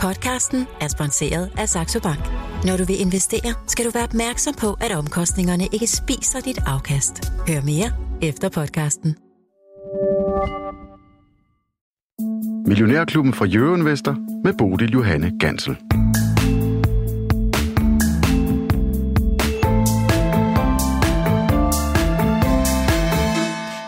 Podcasten er sponsoreret af Saxo Bank. Når du vil investere, skal du være opmærksom på, at omkostningerne ikke spiser dit afkast. Hør mere efter podcasten. Millionærklubben fra Jørgen Vester med Bodil Johanne Gansel.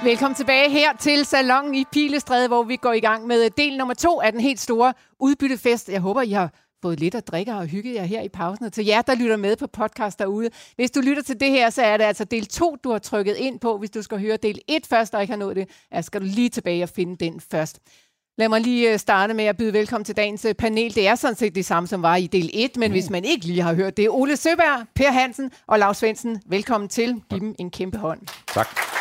Velkommen tilbage her til Salon i Pilestræde, hvor vi går i gang med øh, del nummer to af den helt store udbyttefest. Jeg håber, I har fået lidt at drikke og hygget jer her i pausen. Og til jer, der lytter med på podcast derude. Hvis du lytter til det her, så er det altså del 2, du har trykket ind på. Hvis du skal høre del 1 først og ikke har nået det, så skal du lige tilbage og finde den først. Lad mig lige øh, starte med at byde velkommen til dagens øh, panel. Det er sådan set det samme, som var i del 1, men mm. hvis man ikke lige har hørt det, er Ole Søberg, Per Hansen og Lars Svendsen, velkommen til. Giv dem en kæmpe hånd. Tak.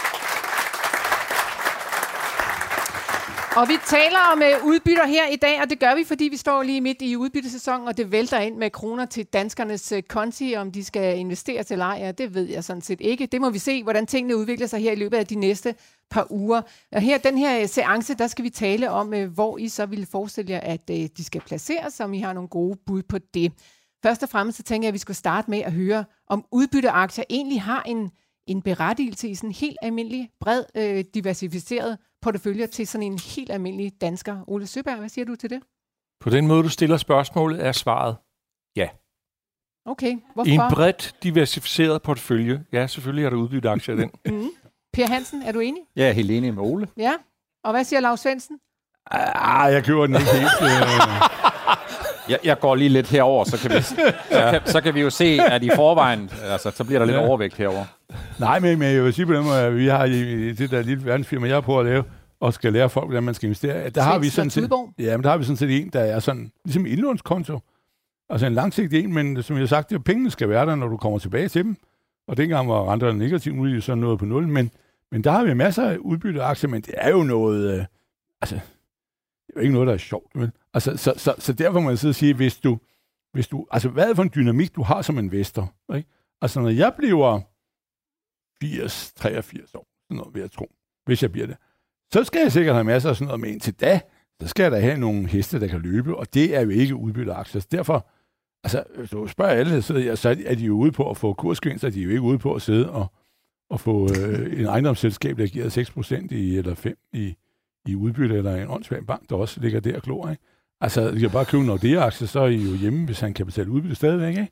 Og vi taler om uh, udbytter her i dag, og det gør vi, fordi vi står lige midt i udbyttesæsonen, og det vælter ind med kroner til danskernes uh, konti, om de skal investere til lejer. Ja, det ved jeg sådan set ikke. Det må vi se, hvordan tingene udvikler sig her i løbet af de næste par uger. Og her, den her uh, seance, der skal vi tale om, uh, hvor I så ville forestille jer, at uh, de skal placeres, om I har nogle gode bud på det. Først og fremmest så tænker jeg, at vi skal starte med at høre, om udbytteaktier egentlig har en, en berettigelse i sådan en helt almindelig, bred, øh, diversificeret portefølje til sådan en helt almindelig dansker. Ole Søberg, hvad siger du til det? På den måde, du stiller spørgsmålet, er svaret ja. Okay, hvorfor? I en bredt diversificeret portefølje. Ja, selvfølgelig er der udbytte aktier i den. mm. Per Hansen, er du enig? Jeg er helt enig med Ole. Ja. Og hvad siger Lars Svendsen? Ah, jeg køber den ikke helt. jeg, jeg går lige lidt herover, så kan vi, så kan, så kan vi jo se, at i forvejen, altså, så bliver der lidt ja. overvægt herover. Nej, men, men jeg vil sige på den måde, at vi har i, i det der lille verdensfirma, jeg prøver at lave, og skal lære folk, hvordan man skal investere. Der har vi sådan set, ja, men der har vi sådan set en, der er sådan, ligesom indlånskonto. Altså en langsigtet en, men som jeg har sagt, det, pengene skal være der, når du kommer tilbage til dem. Og dengang var renterne negativt, nu er de sådan noget på nul. Men, men der har vi masser af udbytte aktier, men det er jo noget, øh, altså, det er jo ikke noget, der er sjovt. Men, altså, så, så, så derfor må jeg sidde og sige, hvis du, hvis du, altså hvad er det for en dynamik, du har som investor? Ikke? Altså når jeg bliver 80, 83 år, sådan noget vil jeg tro, hvis jeg bliver det, så skal jeg sikkert have masser af sådan noget med indtil da, så skal jeg da have nogle heste, der kan løbe, og det er jo ikke udbytteaktier. Så derfor, altså, hvis du spørger alle, så, så er de jo ude på at få kursgevinster, de er jo ikke ude på at sidde og, og få øh, en ejendomsselskab, der giver 6% i, eller 5 i, i udbytte, eller en åndssvag bank, der også ligger der og glor, ikke? Altså, de kan bare købe Nordea-aktier, så er I jo hjemme, hvis han kan betale udbytte stadigvæk, ikke?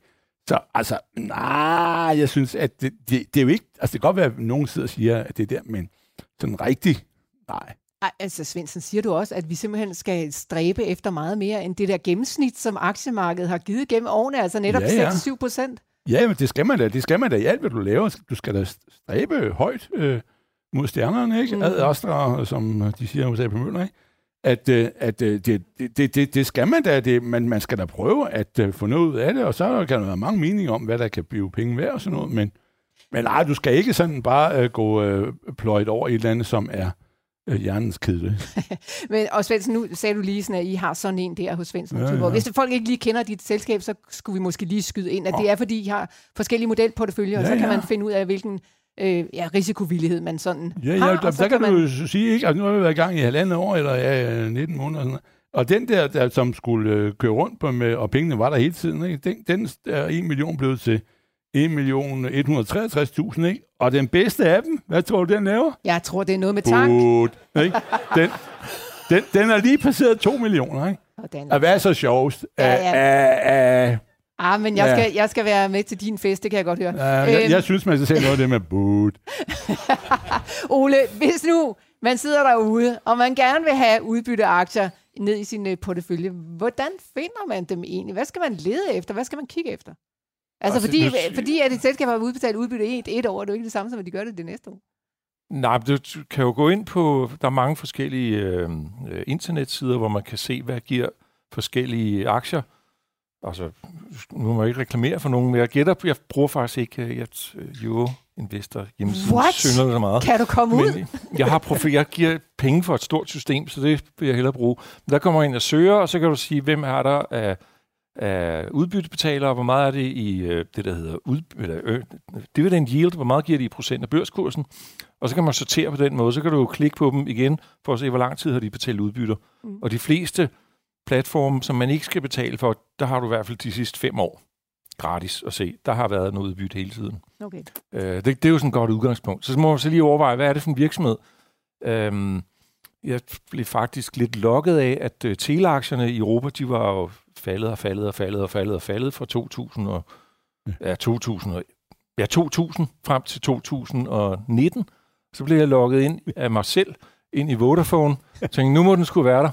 Så altså, nej, jeg synes, at det, det, det er jo ikke... Altså, det kan godt være, at nogen sidder og siger, at det er der, men sådan rigtigt, nej. Ej, altså Svendsen, siger du også, at vi simpelthen skal stræbe efter meget mere end det der gennemsnit, som aktiemarkedet har givet gennem årene, altså netop ja, ja. 6-7 procent? Ja, men det skal man da. Det skal man da i alt, hvad du laver. Du skal da stræbe højt øh, mod stjernerne, ikke? Mm. Ad Astra, som de siger hos AP Møller, ikke? at, øh, at øh, det, det, det, det skal man da. Det, man, man skal da prøve at få noget ud af det, og så kan der være mange meninger om, hvad der kan blive penge værd og sådan noget, men, men nej, du skal ikke sådan bare uh, gå uh, pløjet over i et eller andet, som er uh, hjernens kedel. men, og Svendsen, nu sagde du lige sådan, at I har sådan en der hos Svendsen. Ja, ja. Hvis folk ikke lige kender dit selskab, så skulle vi måske lige skyde ind, at oh. det er, fordi I har forskellige modelporteføljer, ja, og så kan ja. man finde ud af, hvilken øh, ja, risikovillighed, man sådan ja, ja, har. Der, der kan man... du jo sige, ikke? Altså, nu har vi været i gang i halvandet år, eller ja, 19 måneder. Sådan og den der, der som skulle øh, køre rundt på med, og pengene var der hele tiden, ikke? Den, den er 1 million blevet til 1 million 163.000, ikke? Og den bedste af dem, hvad tror du, den laver? Jeg tror, det er noget med tank. Bud, ikke? Den, den, den er lige passeret 2 millioner, ikke? Og, den er... og hvad er så sjovest? Ja, ja. A, a, a, Ah, men jeg, ja. skal, jeg skal være med til din fest, det kan jeg godt høre. Ja, jeg, øhm. jeg synes, man skal se noget af det med boot. Ole, hvis nu man sidder derude, og man gerne vil have udbytte aktier ned i sin uh, portefølje, hvordan finder man dem egentlig? Hvad skal man lede efter? Hvad skal man kigge efter? Altså, altså fordi, nu, fordi at et selskab har udbetalt udbytte et, et år, er det jo ikke det samme, som at de gør det det næste år. Nej, du kan jo gå ind på, der er mange forskellige øh, internetsider, hvor man kan se, hvad giver forskellige aktier altså, nu må jeg ikke reklamere for nogen, men jeg gætter, jeg bruger faktisk ikke uh, et Euro Investor hjemmesiden. Synder det meget. Kan du komme men, ud? jeg har profil, jeg giver penge for et stort system, så det vil jeg hellere bruge. Men der kommer ind og søger, og så kan du sige, hvem er der af af udbyttebetalere, hvor meget er det i øh, det, der hedder ud, eller, øh, dividend yield, hvor meget giver det i procent af børskursen, og så kan man sortere på den måde, så kan du jo klikke på dem igen, for at se, hvor lang tid har de betalt udbytter. Mm. Og de fleste platforme, som man ikke skal betale for, der har du i hvert fald de sidste fem år gratis at se. Der har været noget udbytte hele tiden. Okay. Øh, det, det er jo sådan et godt udgangspunkt. Så må man så lige overveje, hvad er det for en virksomhed? Øhm, jeg blev faktisk lidt lokket af, at øh, teleaktierne i Europa, de var jo faldet og faldet og faldet og faldet og faldet fra 2000 og, ja, 2000, og, ja, 2000 frem til 2019. Så blev jeg logget ind af mig selv ind i Vodafone. Jeg tænkte, nu må den skulle være der.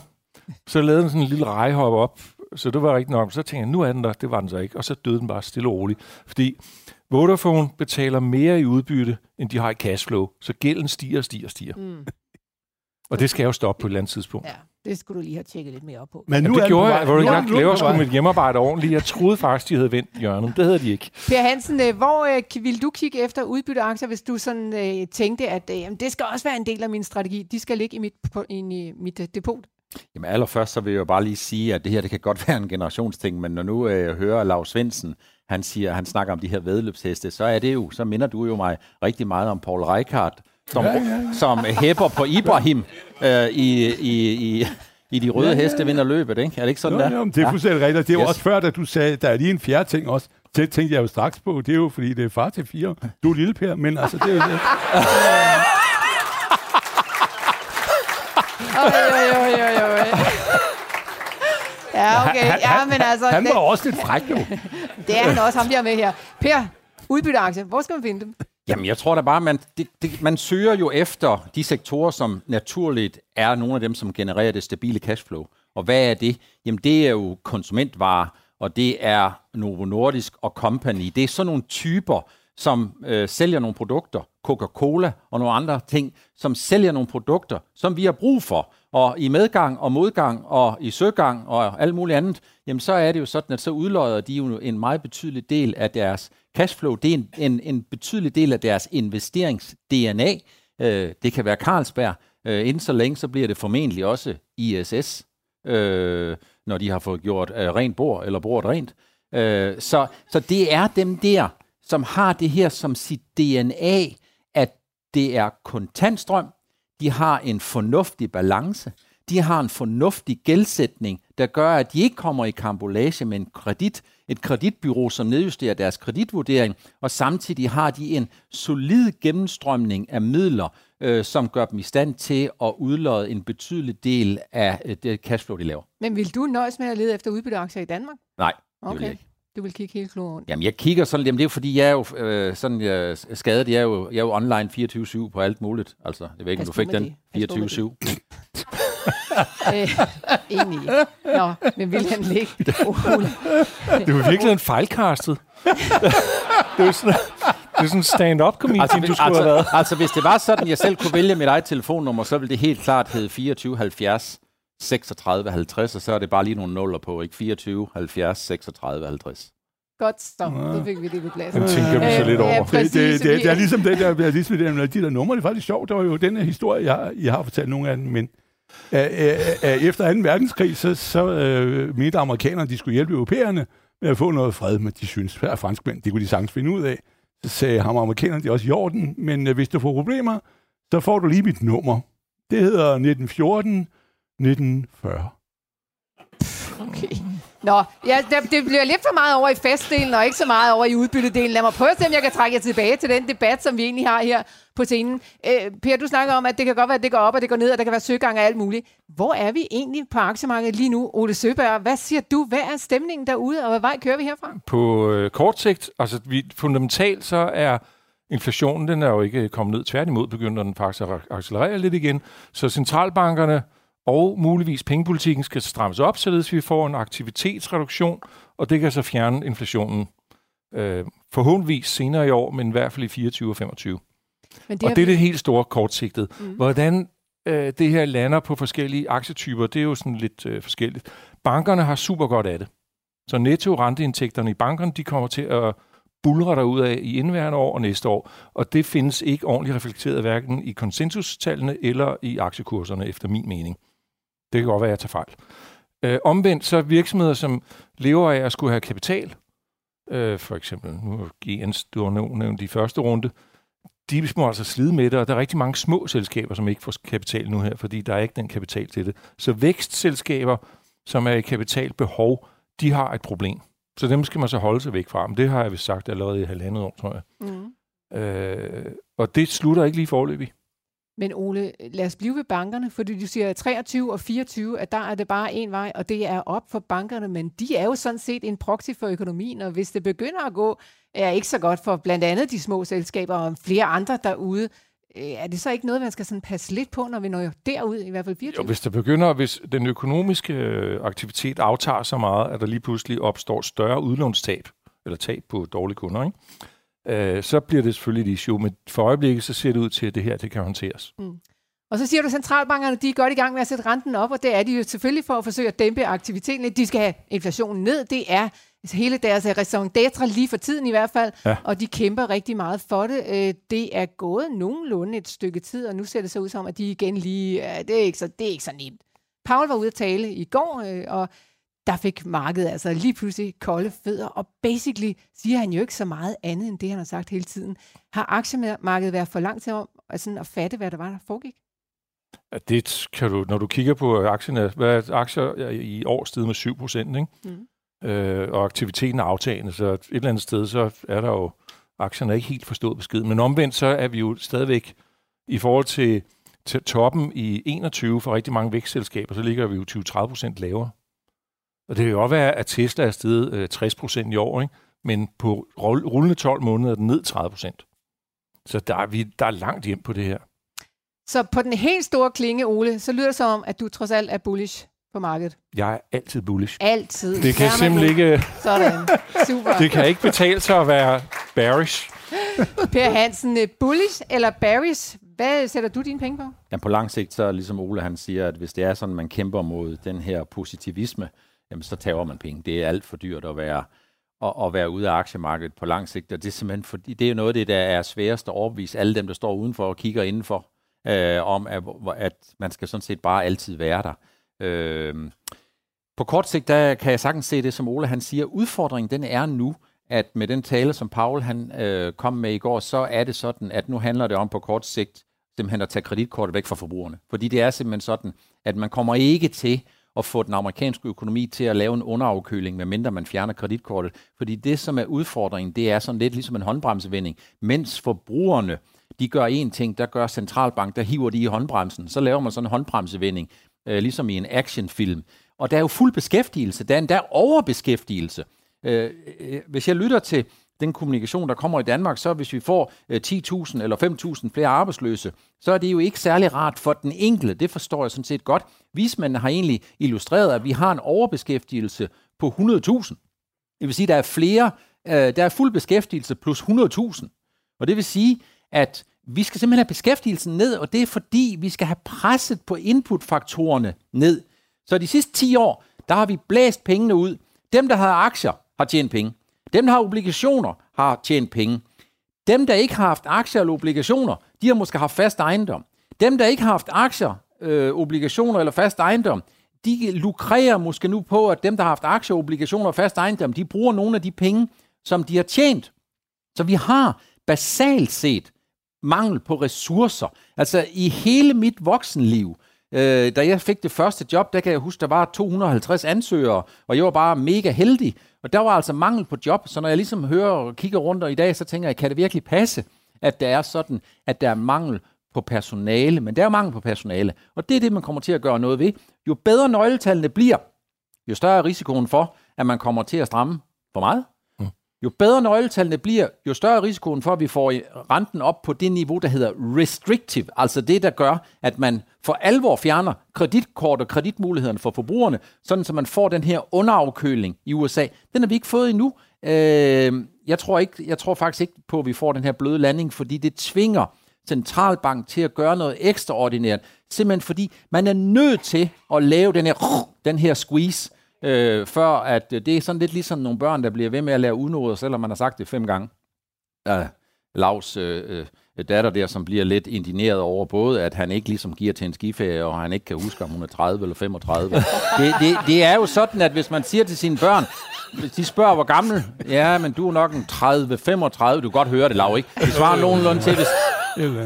Så lavede den sådan en lille rejehop op, så det var rigtig nok. Så tænkte jeg, nu er den der. Det var den så ikke. Og så døde den bare stille og roligt. Fordi Vodafone betaler mere i udbytte, end de har i cashflow. Så gælden stiger og stiger og stiger. Mm. Og det skal jo stoppe på et eller andet tidspunkt. Ja. Det skulle du lige have tjekket lidt mere op på. Men nu ja, det gjorde jeg, hvor jeg laver sgu mit hjemmearbejde ordentligt. Jeg troede faktisk, de havde vendt hjørnet. Det havde de ikke. Per Hansen, øh, hvor øh, vil du kigge efter udbytteaktier, hvis du sådan øh, tænkte, at øh, det skal også være en del af min strategi. De skal ligge i mit, på, i mit uh, depot? Jamen allerførst så vil jeg jo bare lige sige, at det her det kan godt være en generationsting, men når nu øh, jeg hører Lars Svendsen, han siger, han snakker om de her vedløbsheste, så er det jo, så minder du jo mig rigtig meget om Paul Reichardt, som, ja, ja, ja. som hæpper på Ibrahim øh, i, i, i, i de røde ja, ja, ja. heste vinder løbet, ikke? Er det ikke sådan jo, der? Jo, det er fuldstændig rigtigt. Det er yes. også før, da du sagde, der er lige en fjerde ting også. Det tænkte jeg jo straks på. Det er jo, fordi det er far til fire. Du er lille Per, men altså, det er jo det. oj. Ja, okay. Han, ja, men altså... Han var det, også lidt fræk, jo. det er han også, ham der med her. Per, udbytteaktie, hvor skal man finde dem? Jamen, jeg tror da bare, man, det, det, man søger jo efter de sektorer, som naturligt er nogle af dem, som genererer det stabile cashflow. Og hvad er det? Jamen, det er jo konsumentvarer, og det er Novo Nordisk og Company. Det er sådan nogle typer, som øh, sælger nogle produkter, Coca-Cola og nogle andre ting, som sælger nogle produkter, som vi har brug for. Og i medgang og modgang og i søgang og alt muligt andet, jamen så er det jo sådan, at så udløjer de jo en meget betydelig del af deres cashflow. Det er en, en, en betydelig del af deres investerings-DNA. Øh, det kan være Carlsberg. Øh, inden så længe, så bliver det formentlig også ISS, øh, når de har fået gjort øh, rent bord, eller bordet rent. Øh, så, så det er dem der, som har det her som sit DNA, at det er kontantstrøm, de har en fornuftig balance, de har en fornuftig gældsætning, der gør, at de ikke kommer i kambolage med en kredit, et kreditbyrå, som nedjusterer deres kreditvurdering, og samtidig har de en solid gennemstrømning af midler, øh, som gør dem i stand til at udlåde en betydelig del af øh, det cashflow, de laver. Men vil du nøjes med at lede efter udbytteaktier i Danmark? Nej, det okay. vil jeg ikke. Du vil kigge helt klogt rundt. Jamen, jeg kigger sådan, jamen det er jo fordi, jeg er jo øh, sådan jeg er skadet, jeg er jo, jeg er jo online 24-7 på alt muligt. Altså, jeg ved ikke, om du fik den 24-7. øh, enig. Nå, men vil han ligge? det var virkelig en fejlkastet. det er sådan, det er sådan stand-up comedian, altså, du skulle altså, have været. Altså, hvis det var sådan, jeg selv kunne vælge mit eget telefonnummer, så ville det helt klart hedde 24 70 36 50, og så er det bare lige nogle nuller på, ikke? 24 70 36 50. Godt, så. Ja. Så fik vi det på plads. Den tænker vi så lidt over. Ja, præcis, det, det, det, det, er ligesom det der, det er ligesom det, de der numre, det er faktisk sjovt. Der var jo den her historie, jeg, jeg har fortalt nogle af dem, men uh, uh, uh, efter 2. verdenskrig, så, så uh, mente amerikanerne, de skulle hjælpe europæerne med at få noget fred, men de synes, at franskmænd, det kunne de sagtens finde ud af. Så sagde ham amerikanerne, det er også i orden, men uh, hvis du får problemer, så får du lige mit nummer. Det hedder 1914 1940. Okay. Nå, ja, det, det bliver lidt for meget over i festdelen, og ikke så meget over i udbyttedelen. Lad mig prøve at se, om jeg kan trække jer tilbage til den debat, som vi egentlig har her på scenen. Øh, per, du snakker om, at det kan godt være, at det går op, og det går ned, og der kan være søgang og alt muligt. Hvor er vi egentlig på aktiemarkedet lige nu, Ole Søberg? Hvad siger du? Hvad er stemningen derude, og hvad vej kører vi herfra? På øh, kort sigt, altså vi, fundamentalt, så er inflationen, den er jo ikke kommet ned. Tværtimod begynder den faktisk at accelerere lidt igen. Så centralbankerne og muligvis pengepolitikken skal strammes op, således vi får en aktivitetsreduktion, og det kan så fjerne inflationen øh, forhåndvis senere i år, men i hvert fald i 24 og 25. Men det og det er vi... det helt store kortsigtet. Mm. Hvordan øh, det her lander på forskellige aktietyper, det er jo sådan lidt øh, forskelligt. Bankerne har super godt af det. Så netto renteindtægterne i bankerne, de kommer til at bulre ud af i indværende år og næste år, og det findes ikke ordentligt reflekteret hverken i konsensustallene eller i aktiekurserne, efter min mening. Det kan godt være, at jeg tager fejl. Øh, omvendt så virksomheder, som lever af at skulle have kapital, øh, for eksempel, nu GN's, du har nævnt de første runde, de må altså slide med det, og der er rigtig mange små selskaber, som ikke får kapital nu her, fordi der er ikke den kapital til det. Så vækstselskaber, som er i kapitalbehov, de har et problem. Så dem skal man så holde sig væk fra. Men det har jeg vist sagt allerede i halvandet år, tror jeg. Mm. Øh, og det slutter ikke lige forløbig. Men Ole, lad os blive ved bankerne, fordi du siger 23 og 24, at der er det bare en vej, og det er op for bankerne, men de er jo sådan set en proxy for økonomien, og hvis det begynder at gå, er ikke så godt for blandt andet de små selskaber og flere andre derude, øh, er det så ikke noget, man skal sådan passe lidt på, når vi når derud, i hvert fald 24? Jo, hvis der begynder, hvis den økonomiske øh, aktivitet aftager så meget, at der lige pludselig opstår større udlånstab, eller tab på dårlige kunder, ikke? Øh, så bliver det selvfølgelig et issue. Men for øjeblikket, så ser det ud til, at det her det kan håndteres. Mm. Og så siger du, at centralbankerne de er godt i gang med at sætte renten op, og det er de jo selvfølgelig for at forsøge at dæmpe aktiviteten. De skal have inflationen ned. Det er hele deres raison d'etre lige for tiden i hvert fald, ja. og de kæmper rigtig meget for det. Øh, det er gået nogenlunde et stykke tid, og nu ser det så ud som, at de igen lige... Det er ikke så, det er ikke så nemt. Paul var ude at tale i går, øh, og der fik markedet altså lige pludselig kolde fødder, og basically siger han jo ikke så meget andet end det, han har sagt hele tiden. Har aktiemarkedet været for langt til om altså, at fatte, hvad der var, der foregik? Ja, det kan du, når du kigger på aktierne, hvad er aktier i år steget med 7 procent, ikke? Mm. Øh, og aktiviteten er aftagende, så et eller andet sted, så er der jo, aktierne er ikke helt forstået besked, men omvendt, så er vi jo stadigvæk i forhold til, til toppen i 21 for rigtig mange vækstselskaber, så ligger vi jo 20-30 procent lavere. Og det kan jo også være, at Tesla er steget øh, 60 procent i år, ikke? men på rullende 12 måneder er den ned 30 procent. Så der er, vi, der er langt hjem på det her. Så på den helt store klinge, Ole, så lyder det som, at du trods alt er bullish på markedet. Jeg er altid bullish. Altid. Det kan simpelthen ikke... Sådan. Super. Det kan ikke betale sig at være bearish. per Hansen, øh, bullish eller bearish? Hvad sætter du dine penge på? Ja, på lang sigt, så ligesom Ole han siger, at hvis det er sådan, man kæmper mod den her positivisme, jamen så tager man penge. Det er alt for dyrt at være, at, at være ude af aktiemarkedet på lang sigt, og det er simpelthen fordi, det er noget af det, der er sværest at overbevise alle dem, der står udenfor og kigger indenfor, øh, om at, at man skal sådan set bare altid være der. Øh, på kort sigt, der kan jeg sagtens se det, som Ole han siger. Udfordringen, den er nu, at med den tale, som Paul han øh, kom med i går, så er det sådan, at nu handler det om på kort sigt simpelthen at tage kreditkortet væk fra forbrugerne. Fordi det er simpelthen sådan, at man kommer ikke til at få den amerikanske økonomi til at lave en underafkøling, medmindre man fjerner kreditkortet. Fordi det, som er udfordringen, det er sådan lidt ligesom en håndbremsevending. Mens forbrugerne, de gør én ting, der gør centralbank, der hiver de i håndbremsen. Så laver man sådan en håndbremsevending, øh, ligesom i en actionfilm. Og der er jo fuld beskæftigelse, der er endda overbeskæftigelse. Øh, øh, øh hvis jeg lytter til den kommunikation, der kommer i Danmark, så hvis vi får øh, 10.000 eller 5.000 flere arbejdsløse, så er det jo ikke særlig rart for den enkelte. Det forstår jeg sådan set godt. Vismændene har egentlig illustreret, at vi har en overbeskæftigelse på 100.000. Det vil sige, at der er flere, øh, der er fuld beskæftigelse plus 100.000. Og det vil sige, at vi skal simpelthen have beskæftigelsen ned, og det er fordi, vi skal have presset på inputfaktorerne ned. Så de sidste 10 år, der har vi blæst pengene ud. Dem, der har aktier, har tjent penge. Dem, der har obligationer, har tjent penge. Dem, der ikke har haft aktier eller obligationer, de har måske haft fast ejendom. Dem, der ikke har haft aktier, øh, obligationer eller fast ejendom, de lukrerer måske nu på, at dem, der har haft aktier, obligationer og fast ejendom, de bruger nogle af de penge, som de har tjent. Så vi har basalt set mangel på ressourcer. Altså i hele mit voksenliv, øh, da jeg fik det første job, der kan jeg huske, der var 250 ansøgere, og jeg var bare mega heldig. Og der var altså mangel på job, så når jeg ligesom hører og kigger rundt og i dag, så tænker jeg, kan det virkelig passe, at der er sådan, at der er mangel på personale, men der er mangel på personale. Og det er det, man kommer til at gøre noget ved. Jo bedre nøgletallene bliver, jo større er risikoen for, at man kommer til at stramme for meget. Jo bedre nøgletallene bliver, jo større er risikoen for, at vi får renten op på det niveau, der hedder restrictive, altså det, der gør, at man for alvor fjerner kreditkort og kreditmulighederne for forbrugerne, sådan så man får den her underafkøling i USA. Den har vi ikke fået endnu. Øh, jeg, tror ikke, jeg tror faktisk ikke på, at vi får den her bløde landing, fordi det tvinger centralbank til at gøre noget ekstraordinært. Simpelthen fordi man er nødt til at lave den her, den her squeeze, øh, før at det er sådan lidt ligesom nogle børn, der bliver ved med at lære udnoder, selvom man har sagt det fem gange. Uh, Lavs, øh, øh, datter der, som bliver lidt indineret over både, at han ikke ligesom giver til en skiferie, og han ikke kan huske, om hun er 30 eller 35. det, det, det er jo sådan, at hvis man siger til sine børn, hvis de spørger, hvor gammel, ja, men du er nok en 30-35, du kan godt høre det, Lav, ikke? Det svarer nogenlunde til, hvis,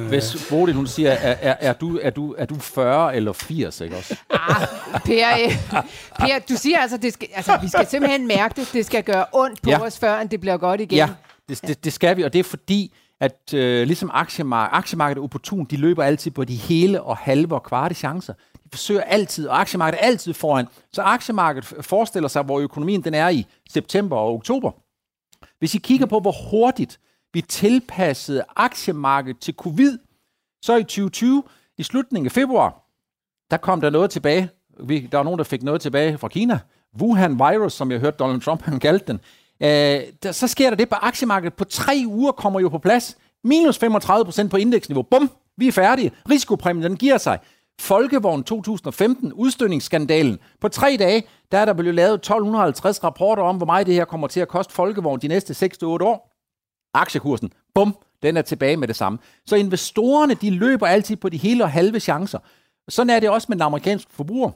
hvis Bodil, hun siger, er, er, er, du, er, du, er du 40 eller 80, ikke også? Ah, per, øh, per, du siger altså, det skal, altså, vi skal simpelthen mærke det. Det skal gøre ondt på ja. os, før det bliver godt igen. Ja, det, det, det skal vi, og det er fordi, at øh, ligesom aktiemarkedet, aktiemarkedet opportun, de løber altid på de hele og halve og kvarte chancer. De forsøger altid, og aktiemarkedet er altid foran. Så aktiemarkedet forestiller sig, hvor økonomien den er i september og oktober. Hvis I kigger på, hvor hurtigt vi tilpassede aktiemarkedet til covid, så i 2020, i slutningen af februar, der kom der noget tilbage. Vi, der var nogen, der fik noget tilbage fra Kina. Wuhan virus, som jeg hørte Donald Trump, han kaldte den. Øh, der, så sker der det på aktiemarkedet. På tre uger kommer jo på plads. Minus 35 procent på indeksniveau. Bum, vi er færdige. Risikopræmien, den giver sig. Folkevogn 2015, udstødningsskandalen. På tre dage, der er der blevet lavet 1250 rapporter om, hvor meget det her kommer til at koste Folkevogn de næste 6-8 år. Aktiekursen, bum, den er tilbage med det samme. Så investorerne, de løber altid på de hele og halve chancer. Sådan er det også med den amerikanske forbruger.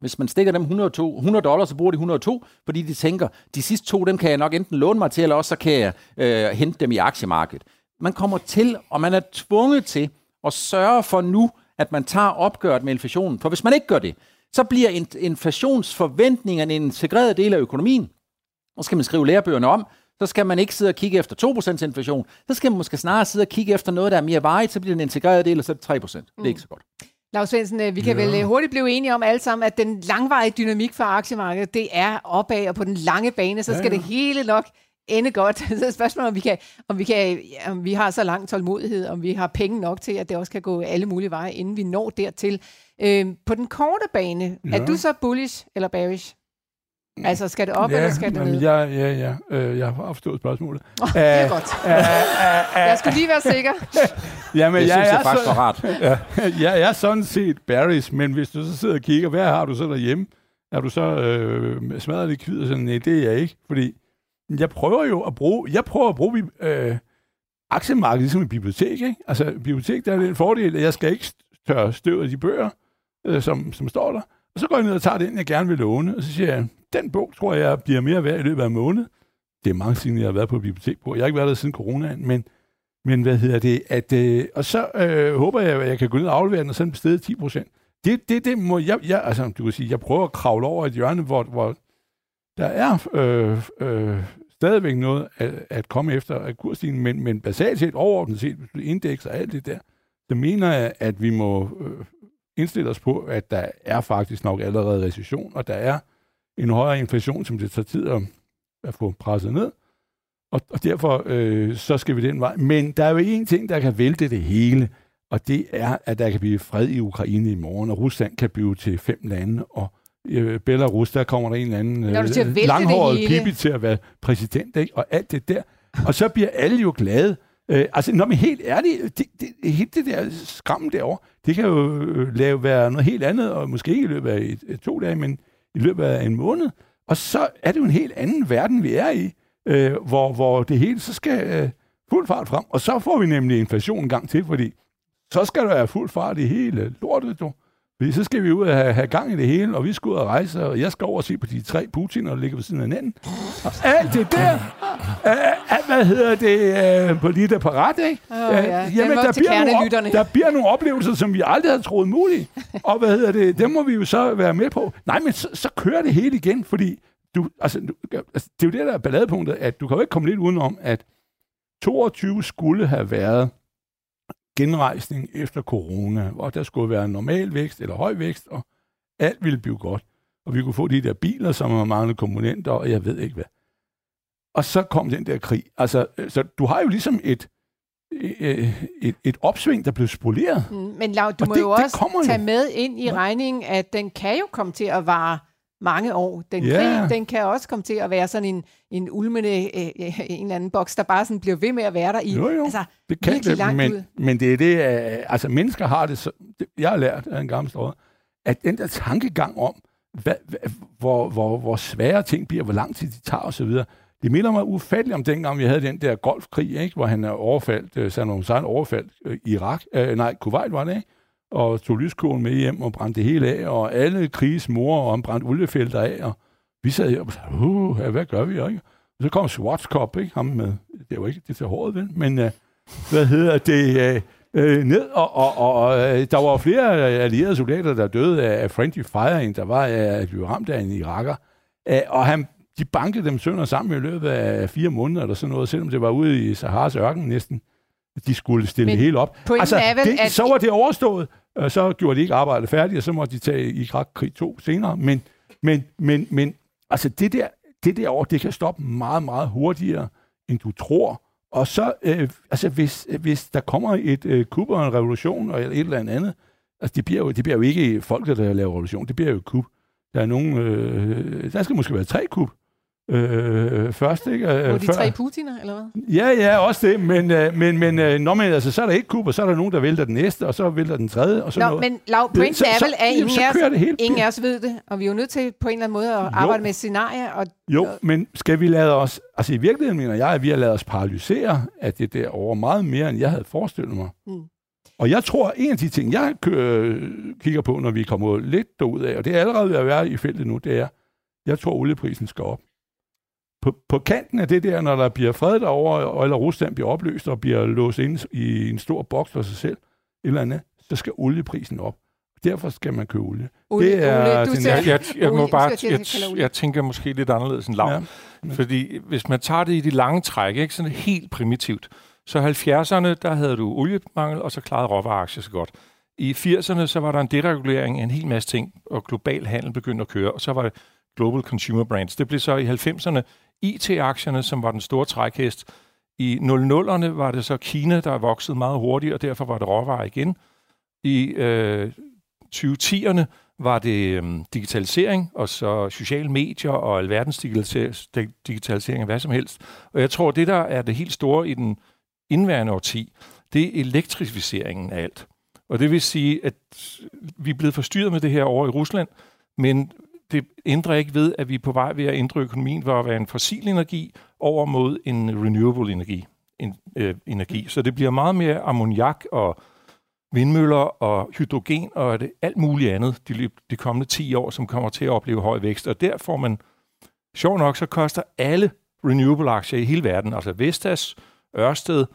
Hvis man stikker dem 102, 100 dollars, så bruger de 102, fordi de tænker, de sidste to, dem kan jeg nok enten låne mig til, eller også så kan jeg øh, hente dem i aktiemarkedet. Man kommer til, og man er tvunget til at sørge for nu, at man tager opgøret med inflationen. For hvis man ikke gør det, så bliver inflationsforventningerne en integreret del af økonomien. Og skal man skrive lærebøgerne om, så skal man ikke sidde og kigge efter 2% inflation. Så skal man måske snarere sidde og kigge efter noget, der er mere varigt, så bliver det en integreret del, og så er det 3%. Det er ikke så godt. Lars Svendsen, øh, vi kan ja. vel øh, hurtigt blive enige om alle sammen, at den langvarige dynamik for aktiemarkedet, det er opad, og på den lange bane, så skal ja, ja. det hele nok ende godt. Så er spørgsmålet, om vi, kan, om, vi kan, om vi har så lang tålmodighed, om vi har penge nok til, at det også kan gå alle mulige veje, inden vi når dertil. Øh, på den korte bane, ja. er du så bullish eller bearish? Altså, skal det op, ja, eller skal det ned? Ja, ja, ja. Øh, jeg har forstået spørgsmålet. Oh, det er godt. Uh, uh, uh, jeg skulle lige være sikker. Jamen, det jeg, synes jeg, jeg faktisk var rart. ja, jeg er sådan set Barry's, men hvis du så sidder og kigger, hvad har du så derhjemme? Er du så øh, smadret likvid og sådan? Nej, det er jeg ikke, fordi jeg prøver jo at bruge, jeg prøver at bruge øh, aktiemarkedet ligesom et bibliotek, ikke? Altså, bibliotek, der er den fordel, at jeg skal ikke tørre støv af de bøger, øh, som, som står der. Og så går jeg ned og tager den, jeg gerne vil låne, og så siger jeg, den bog tror jeg bliver mere værd i løbet af en måned. Det er mange siden, jeg har været på bibliotek på. Jeg har ikke været der siden coronaen, men, men hvad hedder det? At, øh, og så øh, håber jeg, at jeg kan gå ned og aflevere den, og så den 10 procent. Det, det, det må jeg, jeg, altså, du kan sige, jeg prøver at kravle over et hjørne, hvor, hvor der er øh, øh, stadigvæk noget at, at komme efter af kursstigningen, men, men basalt set, overordnet set, indeks og alt det der, så mener jeg, at vi må øh, indstille os på, at der er faktisk nok allerede recession, og der er en højere inflation, som det tager tid at, at få presset ned. Og, og derfor øh, så skal vi den vej. Men der er jo en ting, der kan vælte det hele, og det er, at der kan blive fred i Ukraine i morgen, og Rusland kan blive til fem lande, og øh, Belarus, der kommer der en eller anden øh, langhåret pipi til at være præsident, ikke? og alt det der. Og så bliver alle jo glade. Øh, altså, når man helt ærligt, det, det, hele det der skram derovre, det kan jo øh, lave være noget helt andet, og måske ikke i løbet af et, et, to dage, men i løbet af en måned. Og så er det jo en helt anden verden, vi er i, øh, hvor, hvor det hele så skal øh, fuld fart frem. Og så får vi nemlig inflation en gang til, fordi så skal der være fuld fart i hele lortet, du. Fordi så skal vi ud og have, have gang i det hele, og vi skal ud og rejse, og jeg skal over og se på de tre Putin, der ligger ved siden af hinanden. Og alt det der, uh, hvad hedder det, uh, på lige der parat, ikke? Oh, ja. Uh, jamen, der bliver, nogle, der bliver nogle oplevelser, som vi aldrig havde troet mulige. og hvad hedder det, dem må vi jo så være med på. Nej, men så, så kører det hele igen, fordi du, altså, du, altså, det er jo det, der er balladepunktet, at du kan jo ikke komme lidt udenom, at 22 skulle have været genrejsning efter corona, hvor der skulle være normal vækst eller høj vækst, og alt ville blive godt. Og vi kunne få de der biler, som har mange komponenter, og jeg ved ikke hvad. Og så kom den der krig. Altså, så du har jo ligesom et, et, et opsving, der blev spoleret. Mm, men Lav, du og må det, jo også tage jo. med ind i regningen, at den kan jo komme til at vare mange år. Den yeah. krig, den kan også komme til at være sådan en, en ulmende, øh, øh, en eller anden boks, der bare sådan bliver ved med at være der i. Jo, jo. Altså, det kan det, langt men, ud. men det er det, uh, altså mennesker har det, så, det, jeg har lært af en gammel story, at den der tankegang om, hvad, hvad, hvor, hvor, hvor svære ting bliver, hvor lang tid de tager osv., det minder mig ufatteligt om dengang, vi havde den der golfkrig, ikke? hvor han overfaldt, øh, Saddam Hussein overfaldt øh, Irak, øh, nej, Kuwait var det, ikke? Og tog lyskolen med hjem og brændte det hele af, og alle krigs mor og brændte oliefelter af, og vi sad her og sagde, uh, hvad gør vi, ikke? Og så kom Schwarzkopf, ikke? Ham med, det var ikke det til håret, vel? Men uh, hvad hedder det? Uh, øh, ned, og, og, og øh, der var flere allierede soldater, der døde af, af friendly fire, der var at blive ramt af en iraker. Og han, de bankede dem sønder sammen i løbet af fire måneder, eller sådan noget, selvom det var ude i Saharas ørken næsten. De skulle stille Men det hele op. Altså, er vel, det, at... så var det overstået, og så gjorde de ikke arbejdet færdigt, og så måtte de tage i krig 2 senere. Men, men, men, men altså det der, det der år, det kan stoppe meget, meget hurtigere, end du tror. Og så, øh, altså hvis, øh, hvis der kommer et øh, kub og en revolution, eller et eller andet, altså det bliver jo, det bliver jo ikke folk, der laver revolution, det bliver jo kub. Der er nogen, øh, der skal måske være tre kub øh, først. Ikke? Øh, Hvor de før. tre Putiner, eller hvad? Ja, ja, også det. Men, øh, men, men, øh, når man, altså, så er der ikke kub, og så er der nogen, der vælter den næste, og så vælter den tredje, og så Nå, noget. men Lav, pointen er vel, at ingen, så, så os, ingen af os ved det, og vi er jo nødt til på en eller anden måde at jo. arbejde med scenarier. Og, jo, men skal vi lade os... Altså i virkeligheden mener jeg, at vi har lavet os paralysere af det der over meget mere, end jeg havde forestillet mig. Mm. Og jeg tror, en af de ting, jeg kører, kigger på, når vi kommer lidt derud af, og det er allerede ved at være i feltet nu, det er, jeg tror, olieprisen skal op på, på kanten af det der, når der bliver fred derovre, eller Rusland bliver opløst og bliver låst ind i en stor boks for sig selv, eller andet, så skal olieprisen op. Derfor skal man købe olie. olie det er olie, du ser, jeg, jeg, jeg, må bare, jeg, jeg tænker måske lidt anderledes end lav. Ja. Fordi hvis man tager det i de lange træk, ikke sådan helt primitivt, så 70'erne, der havde du oliemangel, og så klarede råvareaktier så godt. I 80'erne, så var der en deregulering af en hel masse ting, og global handel begyndte at køre, og så var det Global Consumer Brands. Det blev så i 90'erne IT-aktierne, som var den store trækhest. I 00'erne var det så Kina, der voksede meget hurtigt, og derfor var det råvarer igen. I øh, 2010'erne var det øh, digitalisering, og så sociale medier og alverdens digitalisering af hvad som helst. Og jeg tror, det der er det helt store i den indværende årti, det er elektrificeringen af alt. Og det vil sige, at vi er blevet forstyrret med det her over i Rusland, men det ændrer ikke ved, at vi er på vej ved at ændre økonomien fra at være en fossil energi over mod en renewable energi. En, øh, energi. Så det bliver meget mere ammoniak og vindmøller og hydrogen og det, alt muligt andet de, de kommende 10 år, som kommer til at opleve høj vækst. Og der får man, sjov nok, så koster alle renewable-aktier i hele verden, altså Vestas, Ørsted,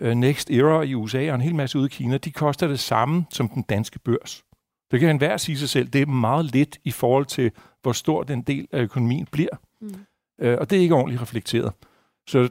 uh, Next Era i USA og en hel masse ude i Kina, de koster det samme som den danske børs. Det kan enhver sige sig selv, det er meget lidt i forhold til, hvor stor den del af økonomien bliver. Mm. Øh, og det er ikke ordentligt reflekteret. Så,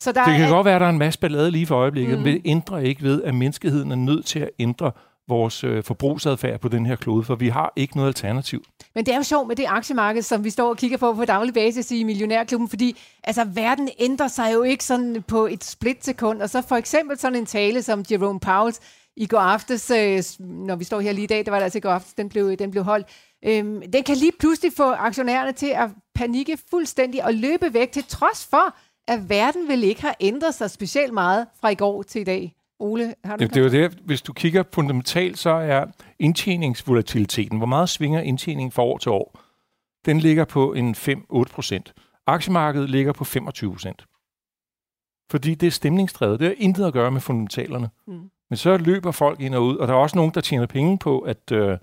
så der det kan er... godt være, at der er en masse ballade lige for øjeblikket, mm. men det ændrer ikke ved, at menneskeheden er nødt til at ændre vores øh, forbrugsadfærd på den her klode, for vi har ikke noget alternativ. Men det er jo sjovt med det aktiemarked, som vi står og kigger på på daglig basis i Millionærklubben, fordi altså, verden ændrer sig jo ikke sådan på et splitsekund, og så for eksempel sådan en tale som Jerome Powell, i går aftes, øh, når vi står her lige i dag, det var det altså i går aftes, den blev, den blev holdt. Øhm, den kan lige pludselig få aktionærerne til at panikke fuldstændig og løbe væk, til trods for, at verden vil ikke have ændret sig specielt meget fra i går til i dag. Ole, har du det, det er jo det, hvis du kigger fundamentalt, så er indtjeningsvolatiliteten, hvor meget svinger indtjeningen fra år til år, den ligger på en 5-8 procent. Aktiemarkedet ligger på 25 procent. Fordi det er stemningsdrevet. Det har intet at gøre med fundamentalerne. Mm. Men så løber folk ind og ud, og der er også nogen, der tjener penge på, at øh,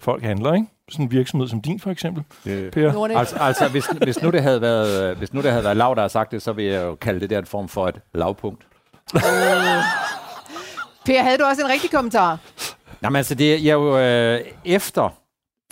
folk handler, ikke? Sådan en virksomhed som din, for eksempel, øh, Per. Altså, altså hvis, hvis, nu det havde været, øh, hvis nu det havde været Lav, der har sagt det, så vil jeg jo kalde det der en form for et lavpunkt. per, havde du også en rigtig kommentar? Jamen altså, det er jo øh, efter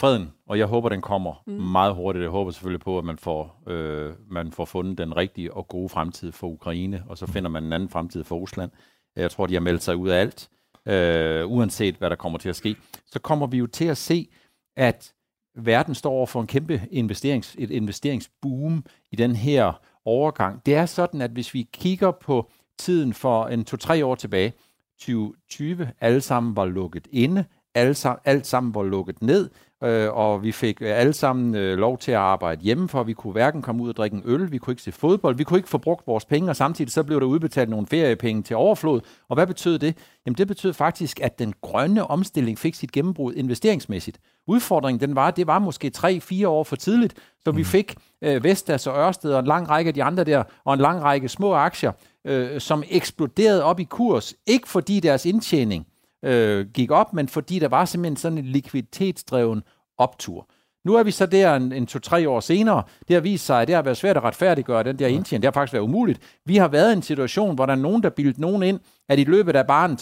freden, og jeg håber, den kommer mm. meget hurtigt. Jeg håber selvfølgelig på, at man får, øh, man får fundet den rigtige og gode fremtid for Ukraine, og så finder man en anden fremtid for Rusland. Jeg tror, de har meldt sig ud af alt, øh, uanset hvad der kommer til at ske. Så kommer vi jo til at se, at verden står over for en kæmpe investerings, et investeringsboom i den her overgang. Det er sådan, at hvis vi kigger på tiden for en to-tre år tilbage, 2020, alle sammen var lukket inde, alle sammen, alt sammen var lukket ned, øh, og vi fik alle sammen øh, lov til at arbejde hjemme, for vi kunne hverken komme ud og drikke en øl, vi kunne ikke se fodbold, vi kunne ikke få brugt vores penge, og samtidig så blev der udbetalt nogle feriepenge til overflod. Og hvad betød det? Jamen det betød faktisk, at den grønne omstilling fik sit gennembrud investeringsmæssigt. Udfordringen den var, det var måske 3-4 år for tidligt, så vi mm. fik øh, Vestas og Ørsted og en lang række af de andre der, og en lang række små aktier, øh, som eksploderede op i kurs. Ikke fordi deres indtjening øh, gik op, men fordi der var simpelthen sådan en likviditetsdreven optur. Nu er vi så der en, en to-tre år senere. Det har vist sig, at det har været svært at retfærdiggøre den der indtjening. Det har faktisk været umuligt. Vi har været i en situation, hvor der er nogen, der bildte nogen ind, at i løbet af bare en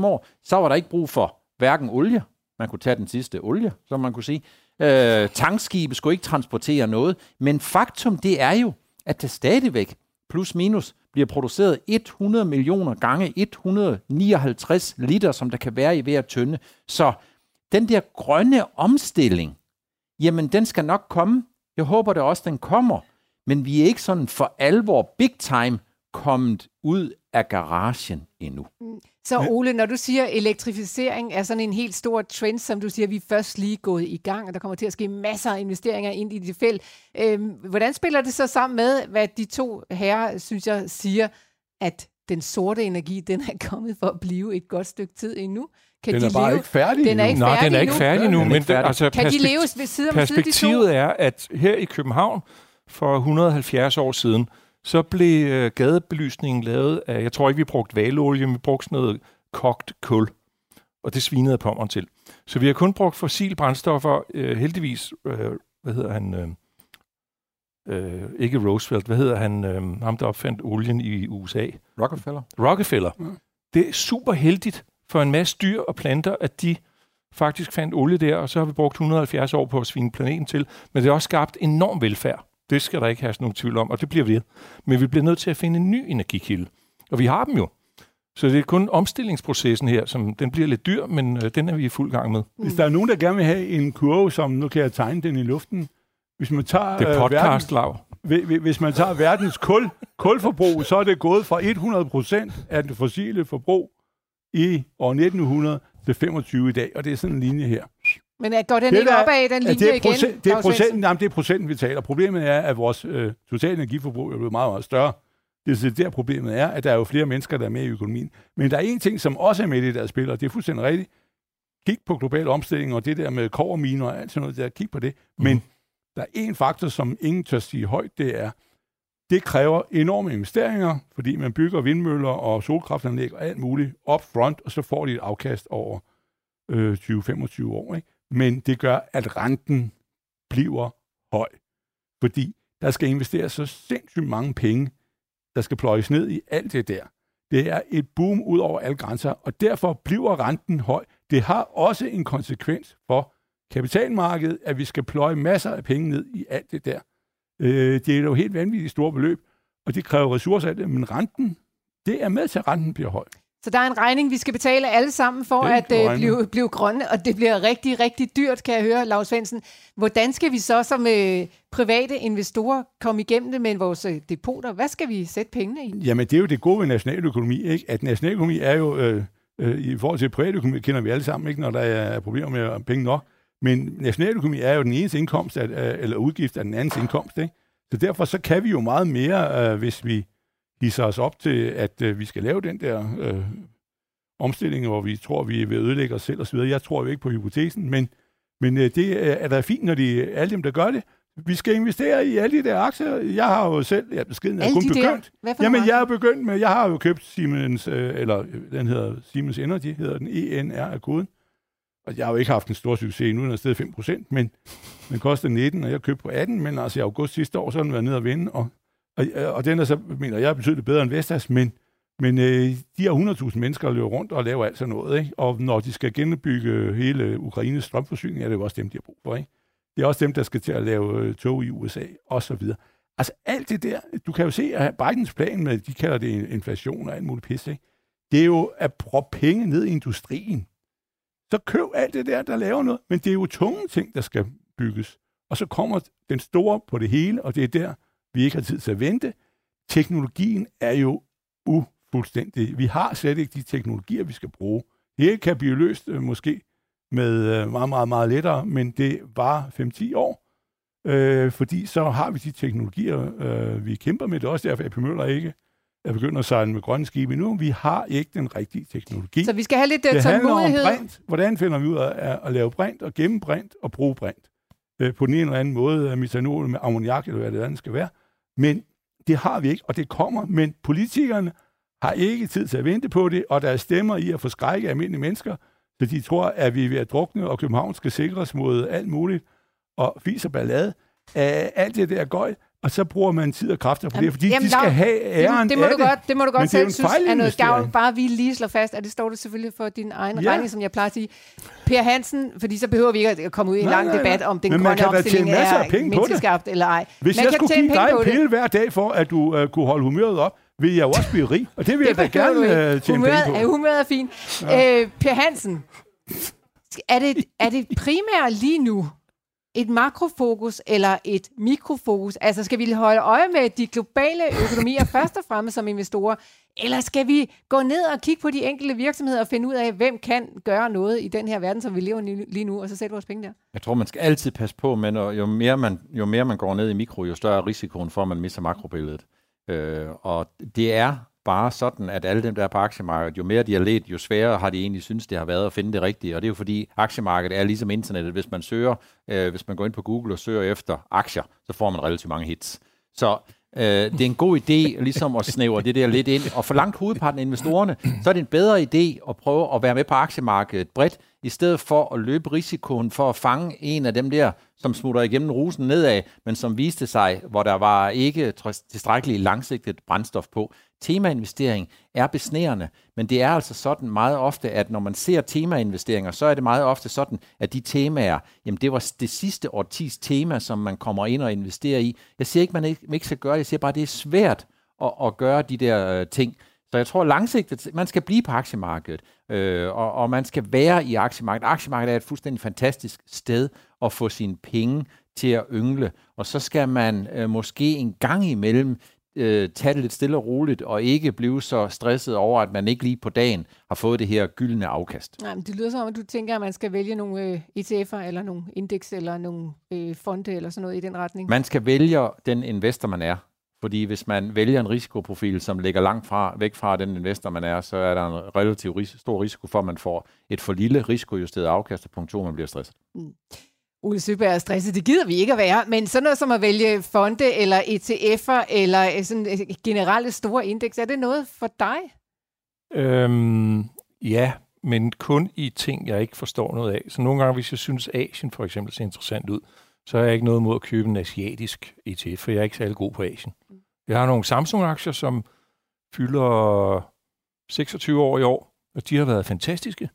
3-4-5 år, så var der ikke brug for hverken olie. Man kunne tage den sidste olie, som man kunne sige. Øh, tankskibe skulle ikke transportere noget. Men faktum det er jo, at der stadigvæk plus minus bliver produceret 100 millioner gange 159 liter, som der kan være i hver tønde. Så den der grønne omstilling, jamen den skal nok komme. Jeg håber da også, den kommer. Men vi er ikke sådan for alvor big time kommet ud af garagen endnu. Mm. Så Ole, når du siger, at elektrificering er sådan en helt stor trend, som du siger, vi er først lige gået i gang, og der kommer til at ske masser af investeringer ind i det felt. Øhm, hvordan spiller det så sammen med, hvad de to herrer, synes jeg, siger, at den sorte energi, den er kommet for at blive et godt stykke tid endnu? Kan den de er bare leve? ikke færdig Den er ikke færdig Nej, den er ikke færdig nu. Men det, altså, kan de leve ved side om Perspektivet side, de to? er, at her i København for 170 år siden, så blev øh, gadebelysningen lavet af, jeg tror ikke, vi brugte valolie, men vi brugte sådan noget kogt kul. Og det svinede pommeren til. Så vi har kun brugt fossil brændstoffer, øh, heldigvis, øh, hvad hedder han, øh, øh, ikke Roosevelt, hvad hedder han, øh, ham der opfandt olien i USA? Rockefeller. Rockefeller. Mm. Det er super heldigt for en masse dyr og planter, at de faktisk fandt olie der, og så har vi brugt 170 år på at svine planeten til. Men det har også skabt enorm velfærd. Det skal der ikke have nogen tvivl om, og det bliver vi. Men vi bliver nødt til at finde en ny energikilde. Og vi har dem jo. Så det er kun omstillingsprocessen her, som den bliver lidt dyr, men øh, den er vi i fuld gang med. Hvis der er nogen, der gerne vil have en kurve, som nu kan jeg tegne den i luften. Hvis man tager, det er øh, podcast, verdens, hvis man tager verdens kul, kulforbrug, så er det gået fra 100% af det fossile forbrug i år 1900 til 25 i dag, og det er sådan en linje her. Men er, går den det ikke op af den linje det er procent, igen? Det er, procenten, jamen, det er procenten, vi taler. Problemet er, at vores øh, totale energiforbrug er blevet meget, meget større. Det er der problemet er, at der er jo flere mennesker, der er med i økonomien. Men der er en ting, som også er med i det der spil, og det er fuldstændig rigtigt. Kig på global omstilling og det der med koverminer og alt sådan noget der. Kig på det. Mm. Men der er en faktor, som ingen tør sige højt, det er, det kræver enorme investeringer, fordi man bygger vindmøller og solkraftanlæg og alt muligt up front, og så får de et afkast over øh, 20-25 år. Ikke? Men det gør, at renten bliver høj. Fordi der skal investeres så sindssygt mange penge der skal pløjes ned i alt det der. Det er et boom ud over alle grænser, og derfor bliver renten høj. Det har også en konsekvens for kapitalmarkedet, at vi skal pløje masser af penge ned i alt det der. Øh, det er jo helt vanvittigt store beløb, og det kræver ressourcer af det, men renten, det er med til, at renten bliver høj. Så der er en regning, vi skal betale alle sammen for at uh, blive, blive grønne, og det bliver rigtig, rigtig dyrt, kan jeg høre, Lars Svendsen. Hvordan skal vi så som uh, private investorer komme igennem det med vores uh, depoter? Hvad skal vi sætte pengene i? Jamen, det er jo det gode ved nationaløkonomi, ikke? At nationaløkonomi er jo, øh, øh, i forhold til privatøkonomi, kender vi alle sammen, ikke? Når der er problemer med penge nok. Men nationaløkonomi er jo den eneste indkomst, af, eller udgift af den andens indkomst, ikke? Så derfor så kan vi jo meget mere, øh, hvis vi hisser os op til, at øh, vi skal lave den der øh, omstilling, hvor vi tror, vi vil ødelægge os selv osv. Jeg tror jo ikke på hypotesen, men, men øh, det er, er da fint, når de, alle dem, der gør det, vi skal investere i alle de der aktier. Jeg har jo selv, ja, beskeden er kun de begyndt. Jamen, jeg er begyndt med, jeg har jo købt Siemens, øh, eller den hedder Siemens Energy, hedder den ENR af koden. Og jeg har jo ikke haft en stor succes nu, den er stedet 5%, men den koster 19, og jeg købte på 18, men altså i august sidste år, så har den været nede og vinde, og og, øh, og den er så, mener jeg, betydeligt bedre end Vestas, men, men øh, de har 100.000 mennesker, der løber rundt og laver alt sådan noget. Ikke? Og når de skal genbygge hele Ukraines strømforsyning, er det jo også dem, de har brug for. Ikke? Det er også dem, der skal til at lave øh, tog i USA, og så videre. Altså alt det der, du kan jo se, at Bidens plan med, de kalder det inflation og alt muligt pis, ikke? det er jo at proppe penge ned i industrien. Så køb alt det der, der laver noget, men det er jo tunge ting, der skal bygges. Og så kommer den store på det hele, og det er der, vi ikke har tid til at vente. Teknologien er jo ufuldstændig. Vi har slet ikke de teknologier, vi skal bruge. Det kan blive løst øh, måske med øh, meget, meget, meget lettere, men det var 5-10 år, øh, fordi så har vi de teknologier, øh, vi kæmper med. Det er også derfor, at AP Møller ikke er begyndt at sejle med grønne skibe nu. Vi har ikke den rigtige teknologi. Så vi skal have lidt uh, det tålmodighed. Om brint. Hvordan finder vi ud af at lave brint og gemme brint og bruge brint? Øh, på den ene eller anden måde, metanol med ammoniak, eller hvad det andet skal være. Men det har vi ikke, og det kommer. Men politikerne har ikke tid til at vente på det, og der er stemmer i at få skrække almindelige mennesker, så de tror, at vi er ved at drukne, og København skal sikres mod alt muligt, og fis og ballade. alt det der gøj, og så bruger man tid og kræfter på jamen, det, fordi jamen, de skal Lav, have æren det, det må du godt, det må du godt selv synes er noget gavn. Bare vi lige slår fast, at det står det selvfølgelig for din egen ja. regning, som jeg plejer at sige. Per Hansen, fordi så behøver vi ikke at komme ud i en lang nej, debat om den grønne omstilling er menneskeskabt eller ej. Hvis man jeg skulle give dig en pille hver dag for, at du uh, kunne holde humøret op, vil jeg jo også blive rig. Og det vil det jeg da gerne uh, tjene humøret, penge på. Humøret er fint. Ja. Øh, per Hansen, er det, er det primært lige nu, et makrofokus eller et mikrofokus? Altså skal vi holde øje med de globale økonomier først og fremmest som investorer, eller skal vi gå ned og kigge på de enkelte virksomheder og finde ud af, hvem kan gøre noget i den her verden, som vi lever lige nu, og så sætte vores penge der? Jeg tror, man skal altid passe på, men jo mere man, jo mere man går ned i mikro, jo større er risikoen for, at man mister makrobilledet. Øh, og det er bare sådan, at alle dem, der er på aktiemarkedet, jo mere de har let, jo sværere har de egentlig synes, det har været at finde det rigtige. Og det er jo fordi, aktiemarkedet er ligesom internettet. Hvis man søger, øh, hvis man går ind på Google og søger efter aktier, så får man relativt mange hits. Så øh, det er en god idé ligesom at snævre det der lidt ind. Og for langt hovedparten af investorerne, så er det en bedre idé at prøve at være med på aktiemarkedet bredt, i stedet for at løbe risikoen for at fange en af dem der, som smutter igennem rusen nedad, men som viste sig, hvor der var ikke tilstrækkeligt langsigtet brændstof på. Temainvestering er besnærende, men det er altså sådan meget ofte, at når man ser temainvesteringer, så er det meget ofte sådan, at de temaer, jamen det var det sidste årtis tema, som man kommer ind og investerer i. Jeg siger ikke, man ikke, skal gøre det, jeg siger bare, at det er svært at, at gøre de der øh, ting. Så jeg tror langsigtet, man skal blive på aktiemarkedet, øh, og, og man skal være i aktiemarkedet. Aktiemarkedet er et fuldstændig fantastisk sted at få sine penge til at yngle, og så skal man øh, måske en gang imellem øh, tage det lidt stille og roligt, og ikke blive så stresset over, at man ikke lige på dagen har fået det her gyldne afkast. Nej, men det lyder som, at du tænker, at man skal vælge nogle øh, ETF'er, eller nogle indeks, eller nogle øh, fonde, eller sådan noget i den retning. Man skal vælge den investor, man er. Fordi hvis man vælger en risikoprofil, som ligger langt fra, væk fra den investor, man er, så er der en relativt ris- stor risiko for, at man får et for lille risikojusteret afkast, og punkt to, man bliver stresset. Mm. Ole Søberg er stresset, det gider vi ikke at være, men sådan noget som at vælge fonde eller ETF'er eller sådan generelle store indeks, er det noget for dig? Øhm, ja, men kun i ting, jeg ikke forstår noget af. Så nogle gange, hvis jeg synes, Asien for eksempel ser interessant ud, så er jeg ikke noget mod at købe en asiatisk ETF, for jeg er ikke særlig god på Asien. Jeg har nogle Samsung-aktier, som fylder 26 år i år, og de har været fantastiske.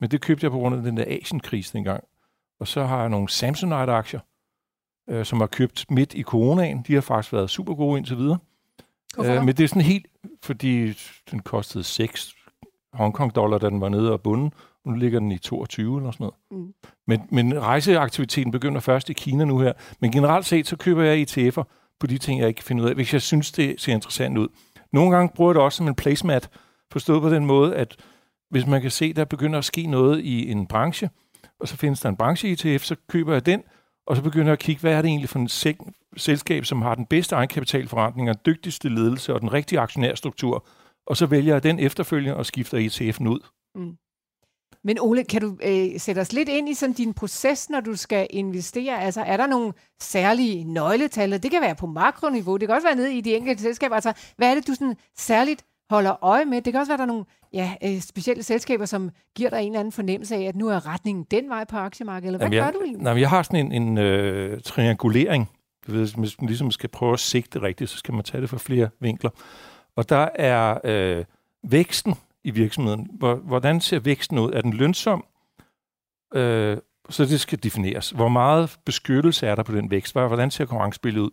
Men det købte jeg på grund af den der Asien-krise dengang. Og så har jeg nogle Samsonite-aktier, øh, som har købt midt i coronaen. De har faktisk været super gode indtil videre. Hvorfor? Øh, men det er sådan helt, fordi den kostede 6 Hongkong dollar, da den var nede og bunden. Nu ligger den i 22 eller sådan noget. Mm. Men, men rejseaktiviteten begynder først i Kina nu her. Men generelt set, så køber jeg ETF'er på de ting, jeg ikke kan finde ud af, hvis jeg synes, det ser interessant ud. Nogle gange bruger jeg det også som en placemat, forstået på den måde, at hvis man kan se, der begynder at ske noget i en branche, og så findes der en branche-ETF, så køber jeg den, og så begynder jeg at kigge, hvad er det egentlig for en selskab, som har den bedste egenkapitalforretning, den dygtigste ledelse og den rigtige aktionærstruktur, og så vælger jeg den efterfølgende og skifter ETF'en ud. Mm. Men Ole, kan du øh, sætte os lidt ind i sådan din proces, når du skal investere? Altså, er der nogle særlige nøgletal? Det kan være på makroniveau, det kan også være nede i de enkelte selskaber. Altså, hvad er det, du sådan særligt holder øje med? Det kan også være, der er nogle ja, øh, specielle selskaber, som giver dig en eller anden fornemmelse af, at nu er retningen den vej på aktiemarkedet, eller hvad Jamen, jeg, gør du egentlig? Nej, jeg har sådan en, en øh, triangulering. Hvis man ligesom skal prøve at sigte rigtigt, så skal man tage det fra flere vinkler. Og der er øh, væksten i virksomheden. Hvordan ser væksten ud? Er den lønsom? Øh, så det skal defineres. Hvor meget beskyttelse er der på den vækst? Hvordan ser konkurrencebilledet ud?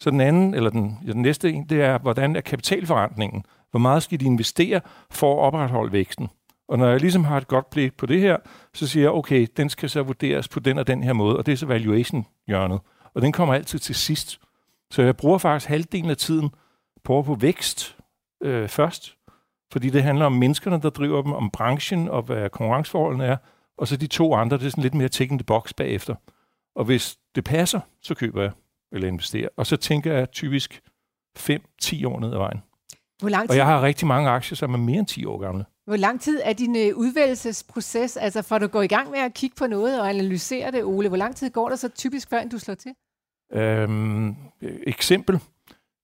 Så den anden, eller den, ja, den næste en, det er, hvordan er kapitalforretningen? Hvor meget skal de investere for at opretholde væksten? Og når jeg ligesom har et godt blik på det her, så siger jeg, okay, den skal så vurderes på den og den her måde, og det er så valuation-hjørnet. Og den kommer altid til sidst. Så jeg bruger faktisk halvdelen af tiden på på vækst øh, først, fordi det handler om menneskerne, der driver dem, om branchen og hvad konkurrenceforholdene er, og så de to andre, det er sådan lidt mere the box bagefter. Og hvis det passer, så køber jeg eller investerer. Og så tænker jeg typisk 5-10 år ned ad vejen. Hvor lang tid? Og jeg har rigtig mange aktier, som er mere end 10 år gamle. Hvor lang tid er din øh, udvælgelsesproces, altså for at gå i gang med at kigge på noget og analysere det, Ole? Hvor lang tid går der så typisk, før du slår til? Øhm, eksempel.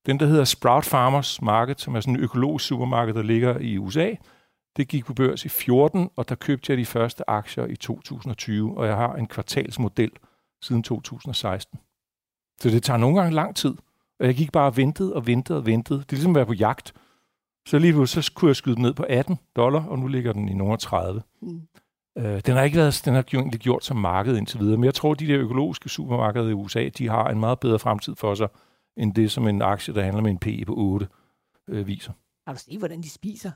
Den, der hedder Sprout Farmers Market, som er sådan en økologisk supermarked, der ligger i USA. Det gik på børs i 14, og der købte jeg de første aktier i 2020, og jeg har en kvartalsmodel siden 2016. Så det tager nogle gange lang tid. Og jeg gik bare og ventede og ventede og ventede. Det er ligesom at være på jagt. Så lige så kunne jeg skyde den ned på 18 dollar, og nu ligger den i nogle 30. Mm. Øh, den har ikke været, den har egentlig gjort som marked indtil videre, men jeg tror, at de der økologiske supermarkeder i USA, de har en meget bedre fremtid for sig, end det, som en aktie, der handler med en PE på 8, øh, viser. Har du set, hvordan de spiser?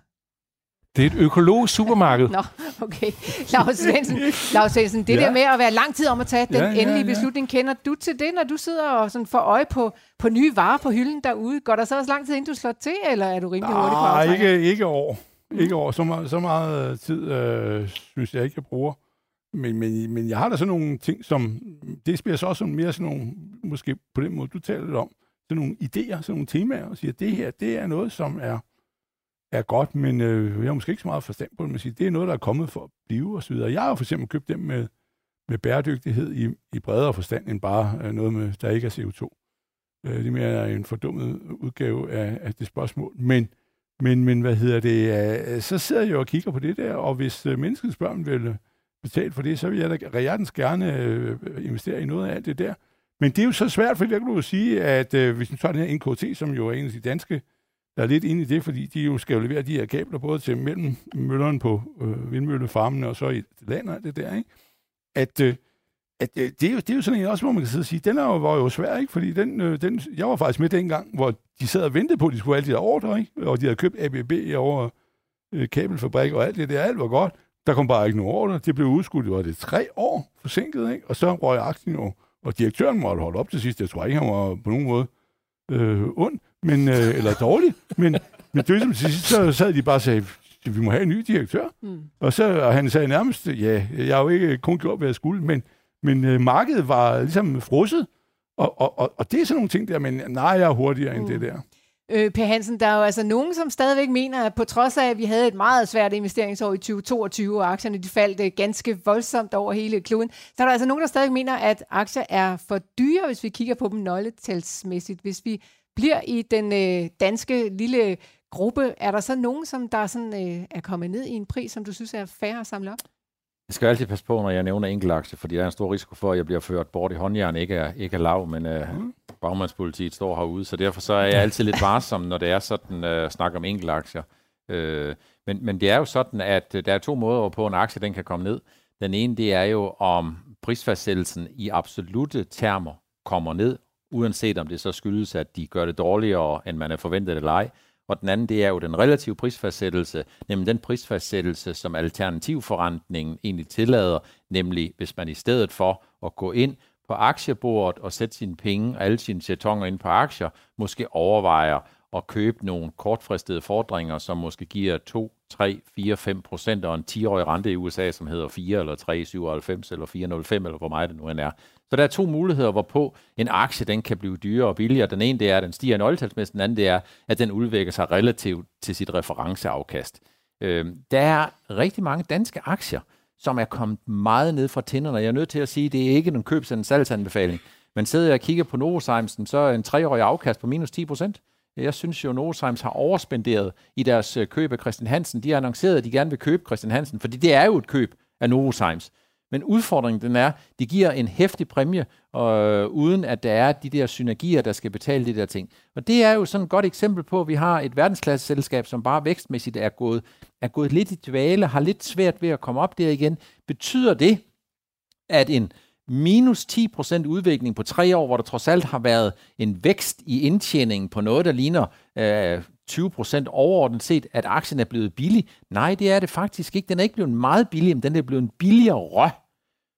Det er et økologisk supermarked. Nå, okay. Lars Svendsen, Lars Svendsen det ja. der med at være lang tid om at tage den ja, ja, endelige beslutning, kender du til det, når du sidder og sådan får øje på, på nye varer på hylden derude? Går der så også lang tid, inden du slår til, eller er du rimelig hurtig på Nej, ikke, ikke år. Mm. Ikke år. Så, meget, så meget tid øh, synes jeg ikke, jeg bruger. Men, men, men jeg har da sådan nogle ting, som... Det bliver så også mere sådan nogle, måske på den måde, du taler lidt om, sådan nogle idéer, sådan nogle temaer, og siger, at det her, det er noget, som er er godt, men øh, jeg har måske ikke så meget forstand på det, men siger, det er noget, der er kommet for at blive osv. Jeg har for eksempel købt dem med, med bæredygtighed i, i bredere forstand end bare øh, noget, med, der ikke er CO2. Øh, det er mere en fordummet udgave af, af det spørgsmål. Men, men, men hvad hedder det? Øh, så sidder jeg og kigger på det der, og hvis øh, menneskets børn vil betale for det, så vil jeg da hjertens gerne øh, investere i noget af alt det der. Men det er jo så svært, for der kan du jo sige, at øh, hvis du tager den her NKT, som jo er en af de danske der er lidt inde i det, fordi de jo skal jo levere de her kabler både til mellem møllerne på øh, vindmøllefarmene og så i landet og det der, ikke? At, øh, at øh, det, er jo, det er jo sådan en også, hvor man kan sidde og sige, den er jo, var jo svær, ikke? Fordi den, øh, den, jeg var faktisk med dengang, hvor de sad og ventede på, at de skulle have alle de der ordre, ikke? Og de havde købt ABB over øh, kabelfabrik og alt det der, alt var godt. Der kom bare ikke nogen ordre. Det blev udskudt, det var det tre år forsinket, ikke? Og så røg aktien jo, og direktøren måtte holde op til sidst. Jeg tror ikke, han var på nogen måde øh, ond men, øh, eller dårlig. Men, men det var sidst, så sad de bare og sagde, vi må have en ny direktør. Mm. Og så og han sagde nærmest, ja, jeg har jo ikke kun gjort, hvad jeg skulle, men, men øh, markedet var ligesom frosset. Og, og, og, og det er sådan nogle ting der, men nej, jeg er hurtigere mm. end det der. Øh, per Hansen, der er jo altså nogen, som stadigvæk mener, at på trods af, at vi havde et meget svært investeringsår i 2022, og aktierne de faldt øh, ganske voldsomt over hele kloden, så er der altså nogen, der stadig mener, at aktier er for dyre, hvis vi kigger på dem nøgletalsmæssigt. Hvis vi bliver i den øh, danske lille gruppe, er der så nogen, som der sådan, øh, er kommet ned i en pris, som du synes er fair at samle op? Jeg skal altid passe på, når jeg nævner enkeltaktier, fordi der er en stor risiko for, at jeg bliver ført bort i håndjern. Ikke er, ikke er lav, men øh, mm. bagmandspolitiet står herude, så derfor så er jeg altid lidt varsom, når det er sådan, øh, snakker om enkeltaktier. Øh, men, men det er jo sådan, at øh, der er to måder, på en aktie den kan komme ned. Den ene, det er jo, om prisfastsættelsen i absolute termer kommer ned, uanset om det så skyldes, at de gør det dårligere, end man er forventet eller ej. Og den anden, det er jo den relative prisfastsættelse, nemlig den prisfastsættelse, som alternativforrentningen egentlig tillader, nemlig hvis man i stedet for at gå ind på aktiebordet og sætte sine penge og alle sine jetonger ind på aktier, måske overvejer at købe nogle kortfristede fordringer, som måske giver 2, 3, 4, 5 procent og en 10-årig rente i USA, som hedder 4 eller 3, 97 eller 405 eller hvor meget det nu end er. Så der er to muligheder, hvorpå en aktie den kan blive dyrere og billigere. Den ene det er, at den stiger nøgletalsmæssigt, den anden det er, at den udvikler sig relativt til sit referenceafkast. Øh, der er rigtig mange danske aktier, som er kommet meget ned fra tænderne. Jeg er nødt til at sige, at det er ikke en købs- eller en salgsanbefaling. Men sidder jeg og kigger på Novozymes, så er en treårig afkast på minus 10 procent. Jeg synes jo, Novozymes har overspenderet i deres øh, køb af Christian Hansen. De har annonceret, at de gerne vil købe Christian Hansen, fordi det er jo et køb af Novozymes. Men udfordringen den er, de giver en hæftig præmie, øh, uden at der er de der synergier, der skal betale de der ting. Og det er jo sådan et godt eksempel på, at vi har et verdensklasse selskab, som bare vækstmæssigt er gået, er gået lidt i dvale, har lidt svært ved at komme op der igen. Betyder det, at en minus 10% udvikling på tre år, hvor der trods alt har været en vækst i indtjeningen på noget, der ligner øh, 20% overordnet set, at aktien er blevet billig. Nej, det er det faktisk ikke. Den er ikke blevet meget billig, men den er blevet billigere.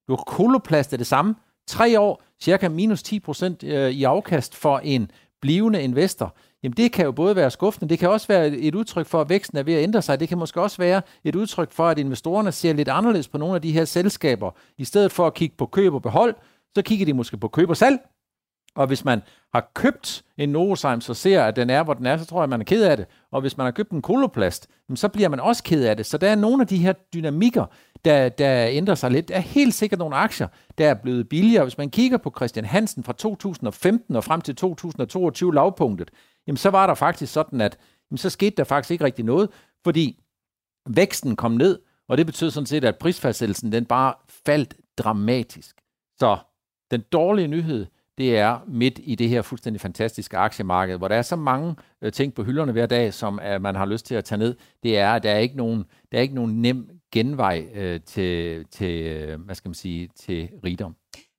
Du har koloplast af det samme. Tre år, cirka minus 10% øh, i afkast for en blivende investor jamen det kan jo både være skuffende, det kan også være et udtryk for, at væksten er ved at ændre sig. Det kan måske også være et udtryk for, at investorerne ser lidt anderledes på nogle af de her selskaber. I stedet for at kigge på køb og behold, så kigger de måske på køb og salg. Og hvis man har købt en Novozymes så ser, at den er, hvor den er, så tror jeg, man er ked af det. Og hvis man har købt en koloplast, så bliver man også ked af det. Så der er nogle af de her dynamikker, der, der ændrer sig lidt. Der er helt sikkert nogle aktier, der er blevet billigere. Hvis man kigger på Christian Hansen fra 2015 og frem til 2022 lavpunktet, jamen så var der faktisk sådan, at jamen så skete der faktisk ikke rigtig noget, fordi væksten kom ned, og det betød sådan set, at prisfastsættelsen den bare faldt dramatisk. Så den dårlige nyhed, det er midt i det her fuldstændig fantastiske aktiemarked, hvor der er så mange øh, ting på hylderne hver dag, som øh, man har lyst til at tage ned. Det er, at der er ikke nogen, der er ikke nogen nem genvej øh, til, til, øh, hvad skal man sige, til rigdom.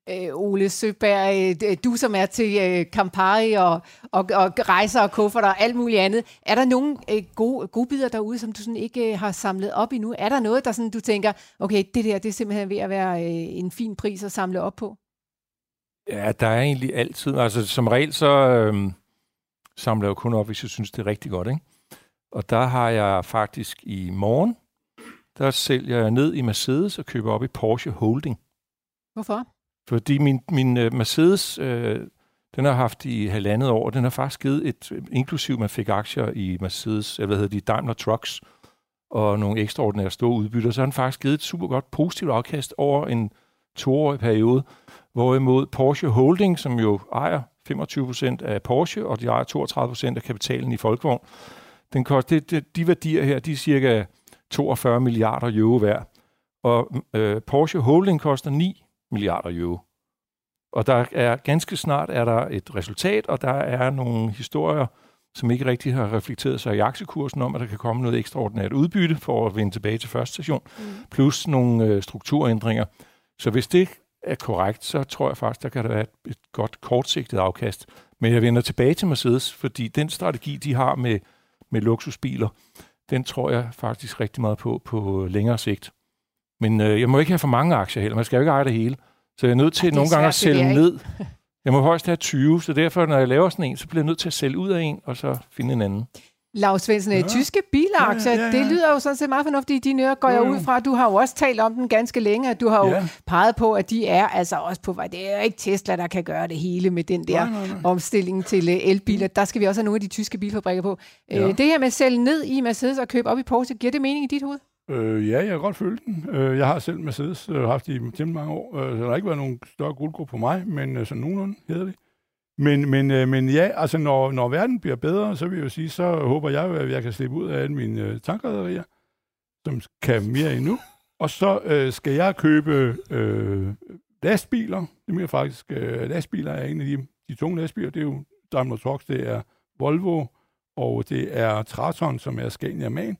Øh, Ole Søberg, øh, du som er til øh, Campari og, og, og rejser og kufferter og alt muligt andet. Er der nogle øh, gode, gode bidder derude, som du sådan ikke øh, har samlet op endnu? Er der noget, der sådan, du tænker, okay, det der det er simpelthen ved at være øh, en fin pris at samle op på? Ja, der er egentlig altid. Altså som regel så øh, samler jeg jo kun op, hvis jeg synes, det er rigtig godt. Ikke? Og der har jeg faktisk i morgen, der sælger jeg ned i Mercedes og køber op i Porsche Holding. Hvorfor? Fordi min, min øh, Mercedes, øh, den har haft i halvandet år, den har faktisk givet et, inklusiv man fik aktier i Mercedes, eller hvad hedder de, Daimler Trucks, og nogle ekstraordinære store udbytter, så har den faktisk givet et super godt positivt afkast over en toårig periode. Hvorimod Porsche Holding, som jo ejer 25% af Porsche, og de ejer 32% af kapitalen i Folkevogn, den koster, det, det, de værdier her, de er cirka 42 milliarder euro hver. Og øh, Porsche Holding koster 9 milliarder euro. Og der er ganske snart er der et resultat, og der er nogle historier, som ikke rigtig har reflekteret sig i aktiekursen om, at der kan komme noget ekstraordinært udbytte for at vende tilbage til første station, mm. plus nogle øh, strukturændringer. Så hvis det er korrekt, så tror jeg faktisk, der kan der være et, et godt kortsigtet afkast. Men jeg vender tilbage til Mercedes, fordi den strategi, de har med, med luksusbiler, den tror jeg faktisk rigtig meget på på længere sigt. Men øh, jeg må ikke have for mange aktier heller. Man skal jo ikke eje det hele. Så jeg er nødt til ja, nogle gange at sælge ned. Jeg må højst have 20, så derfor, når jeg laver sådan en, så bliver jeg nødt til at sælge ud af en, og så finde en anden. Lars Svendsen, ja. tyske bilaktier, ja, ja, ja. det lyder jo sådan set meget fornuftigt i dine ører, går jeg ud fra. Du har jo også talt om den ganske længe, du har jo ja. peget på, at de er altså også på vej. Det er jo ikke Tesla, der kan gøre det hele med den der nej, nej, nej. omstilling til uh, elbiler. Der skal vi også have nogle af de tyske bilfabrikker på. Øh, ja. Det her med at sælge ned i Mercedes og købe op i Porsche, giver det mening i dit hoved? Øh, ja, jeg kan godt følt den. Øh, jeg har selv Mercedes øh, haft i temmelig mange år, øh, så der har ikke været nogen større guldgruppe på mig, men øh, sådan nogenlunde hedder det. Men, men, øh, men ja, altså når, når verden bliver bedre, så vil jeg jo sige, så håber jeg at jeg kan slippe ud af alle mine øh, tankrederier, som kan mere endnu. Og så øh, skal jeg købe øh, lastbiler. Det mener faktisk, øh, lastbiler er en af de, de tunge lastbiler. Det er jo Daimler Trucks, det er Volvo, og det er Traton, som er Scania Man.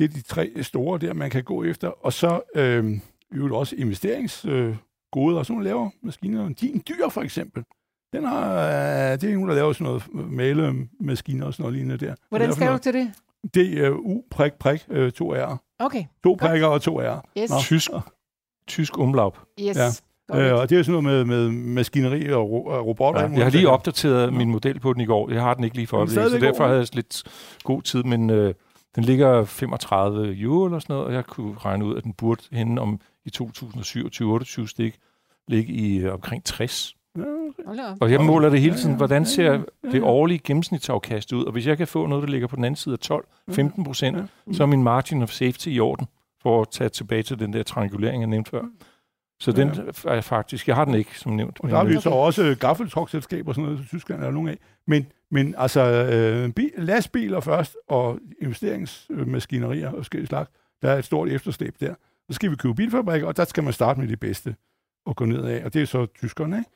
Det er de tre store der, man kan gå efter. Og så øh, jo også investeringsgoder, øh, og sådan nogle laver maskiner. Din dyr for eksempel den har, øh, det er en, der laver sådan noget malemaskiner og sådan noget lignende der. Hvordan skal du til det? Det er U, prik, prik, øh, to R. Okay. To prikker og to R. Yes. Tysk, tysk umlaub. Yes. Ja. Øh, og det er sådan noget med, med maskineri og ro- robotter. Ja, jeg har lige opdateret ja. min model på den i går. Jeg har den ikke lige for øjeblikket, så derfor havde jeg lidt god tid, men øh, den ligger 35 euro eller sådan noget, og jeg kunne regne ud, at den burde hende om i 2027-28 stik ligge i øh, omkring 60. Ja, Og jeg måler det hele tiden, hvordan ser det årlige gennemsnitsafkast ud, og hvis jeg kan få noget, der ligger på den anden side af 12-15 procent, så er min margin of safety i orden, for at tage tilbage til den der triangulering, jeg nævnte før. Så den er faktisk, jeg har den ikke, som nævnt. Og der har vi så også gaffeltrukselskaber og sådan noget, i Tyskland er der nogle af. Men, men altså, øh, lastbiler først, og investeringsmaskinerier og forskellige slags, der er et stort efterslæb der. Så skal vi købe bilfabrikker, og der skal man starte med de bedste og gå ned af. Og det er så tyskerne, ikke?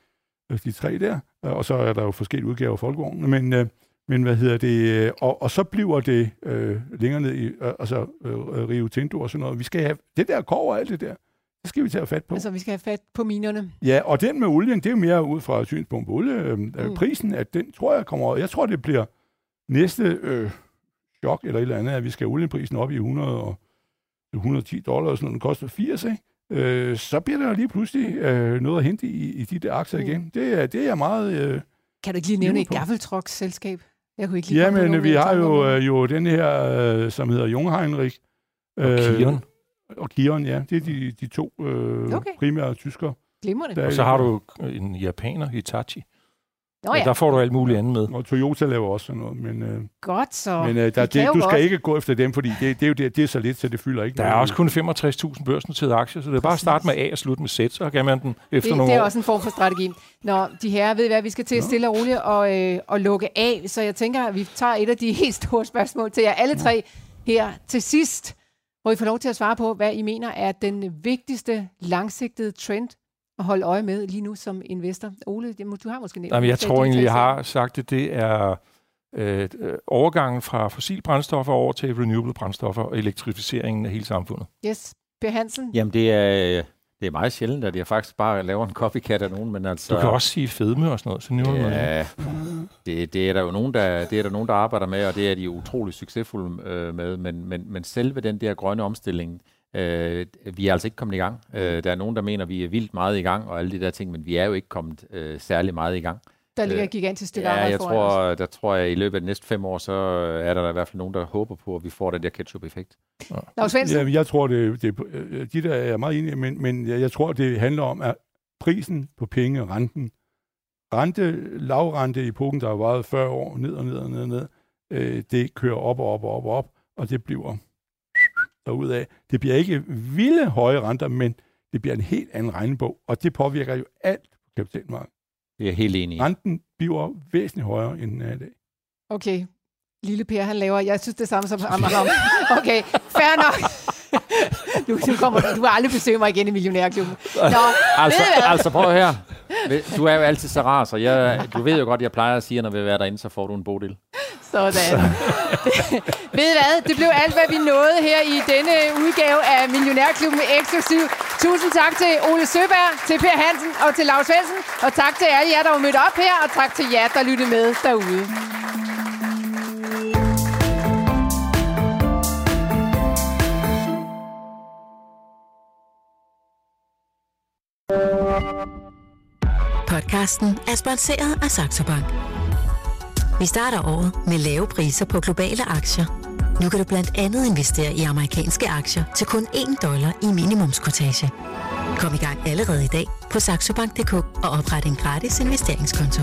Altså, de tre der, øh, og så er der jo forskellige udgaver af folkevognene. men, øh, men hvad hedder det, øh, og, og så bliver det øh, længere ned i, øh, altså øh, Rio Tinto og sådan noget. Vi skal have det der kov og alt det der, det skal vi tage fat på. Altså, vi skal have fat på minerne. Ja, og den med olien, det er jo mere ud fra synspunkt på olie. Øh, mm. Prisen, at den tror jeg kommer, jeg tror det bliver næste øh, chok eller et eller andet, at vi skal have olieprisen op i 100 og 110 dollar og sådan noget. Den koster 80, ikke? øh, så bliver der lige pludselig øh, noget at hente i, i de der aktier mm. igen. Det er, det er jeg meget... Øh, kan du ikke lige nævne et gaffeltruck-selskab? Jeg kunne ikke lige ja, men vi har jo, øh, jo den her, øh, som hedder Jungheinrich. Og øh, Kion. Og Kion, ja. Det er de, de to øh, okay. primære tyskere. Glimrende. Og så har du en japaner, Hitachi. Nå, ja. Der får du alt muligt andet med. Og Toyota laver også sådan noget. Men, øh, Godt så. Men øh, der, det, du skal ikke gå efter dem, fordi det, det, er jo det, det er så lidt, så det fylder ikke. Der er også kun 65.000 børsnoterede aktier, så det er bare at starte med A og slutte med Z, så kan man den efter det, nogle Det er år. også en form for strategi. Nå, de her ved hvad, vi skal til at stille og roligt og, øh, og lukke af, så jeg tænker, at vi tager et af de helt store spørgsmål til jer alle tre her til sidst, hvor I får lov til at svare på, hvad I mener er den vigtigste langsigtede trend at holde øje med lige nu som investor? Ole, du har måske nævnt Jamen, jeg tror egentlig, jeg har sagt det. Det er øh, overgangen fra fossilbrændstoffer over til renewable brændstoffer og elektrificeringen af hele samfundet. Yes. Per Hansen? Jamen, det er, det er meget sjældent, at jeg faktisk bare laver en copycat af nogen, men altså... Du kan også sige fedme og sådan noget, så nu ja, det, det, er der jo nogen, der, det er der nogen, der arbejder med, og det er de utrolig succesfulde øh, med, men, men, men selve den der grønne omstilling, Øh, vi er altså ikke kommet i gang. Øh, der er nogen, der mener, vi er vildt meget i gang, og alle de der ting, men vi er jo ikke kommet øh, særlig meget i gang. Der ligger et gigantisk stykke ja, jeg tror, der tror jeg, at i løbet af de næste fem år, så er der i hvert fald nogen, der håber på, at vi får den der ketchup-effekt. Ja. Lars ja, jeg tror, det, det, de der er meget enige, men, men jeg, jeg tror, det handler om, at prisen på penge, renten, rente, lavrente i epoken, der har varet 40 år, ned og ned og ned og ned, øh, det kører op og op og op og op, og det bliver af. Det bliver ikke vilde høje renter, men det bliver en helt anden regnebog, og det påvirker jo alt på kapitalmarkedet. Det er helt enig Renten bliver væsentligt højere, end den er i dag. Okay. Lille Per, han laver, jeg synes det samme som ham. Okay, fair nok. Du, du, kommer, du vil aldrig besøge mig igen i Millionærklubben. Nå, altså, altså prøv her. Du er jo altid så rar, så jeg, du ved jo godt, jeg plejer at sige, at når vi er derinde, så får du en bodil. Sådan. ved I hvad? Det blev alt, hvad vi nåede her i denne udgave af Millionærklubben Eksklusiv. Tusind tak til Ole Søberg, til Per Hansen og til Lars Svendsen. Og tak til alle jer, der var mødt op her, og tak til jer, der lyttede med derude. Podcasten er sponsoreret af Saxo Bank. Vi starter året med lave priser på globale aktier. Nu kan du blandt andet investere i amerikanske aktier til kun 1 dollar i minimumskortage. Kom i gang allerede i dag på saxobank.dk og opret en gratis investeringskonto.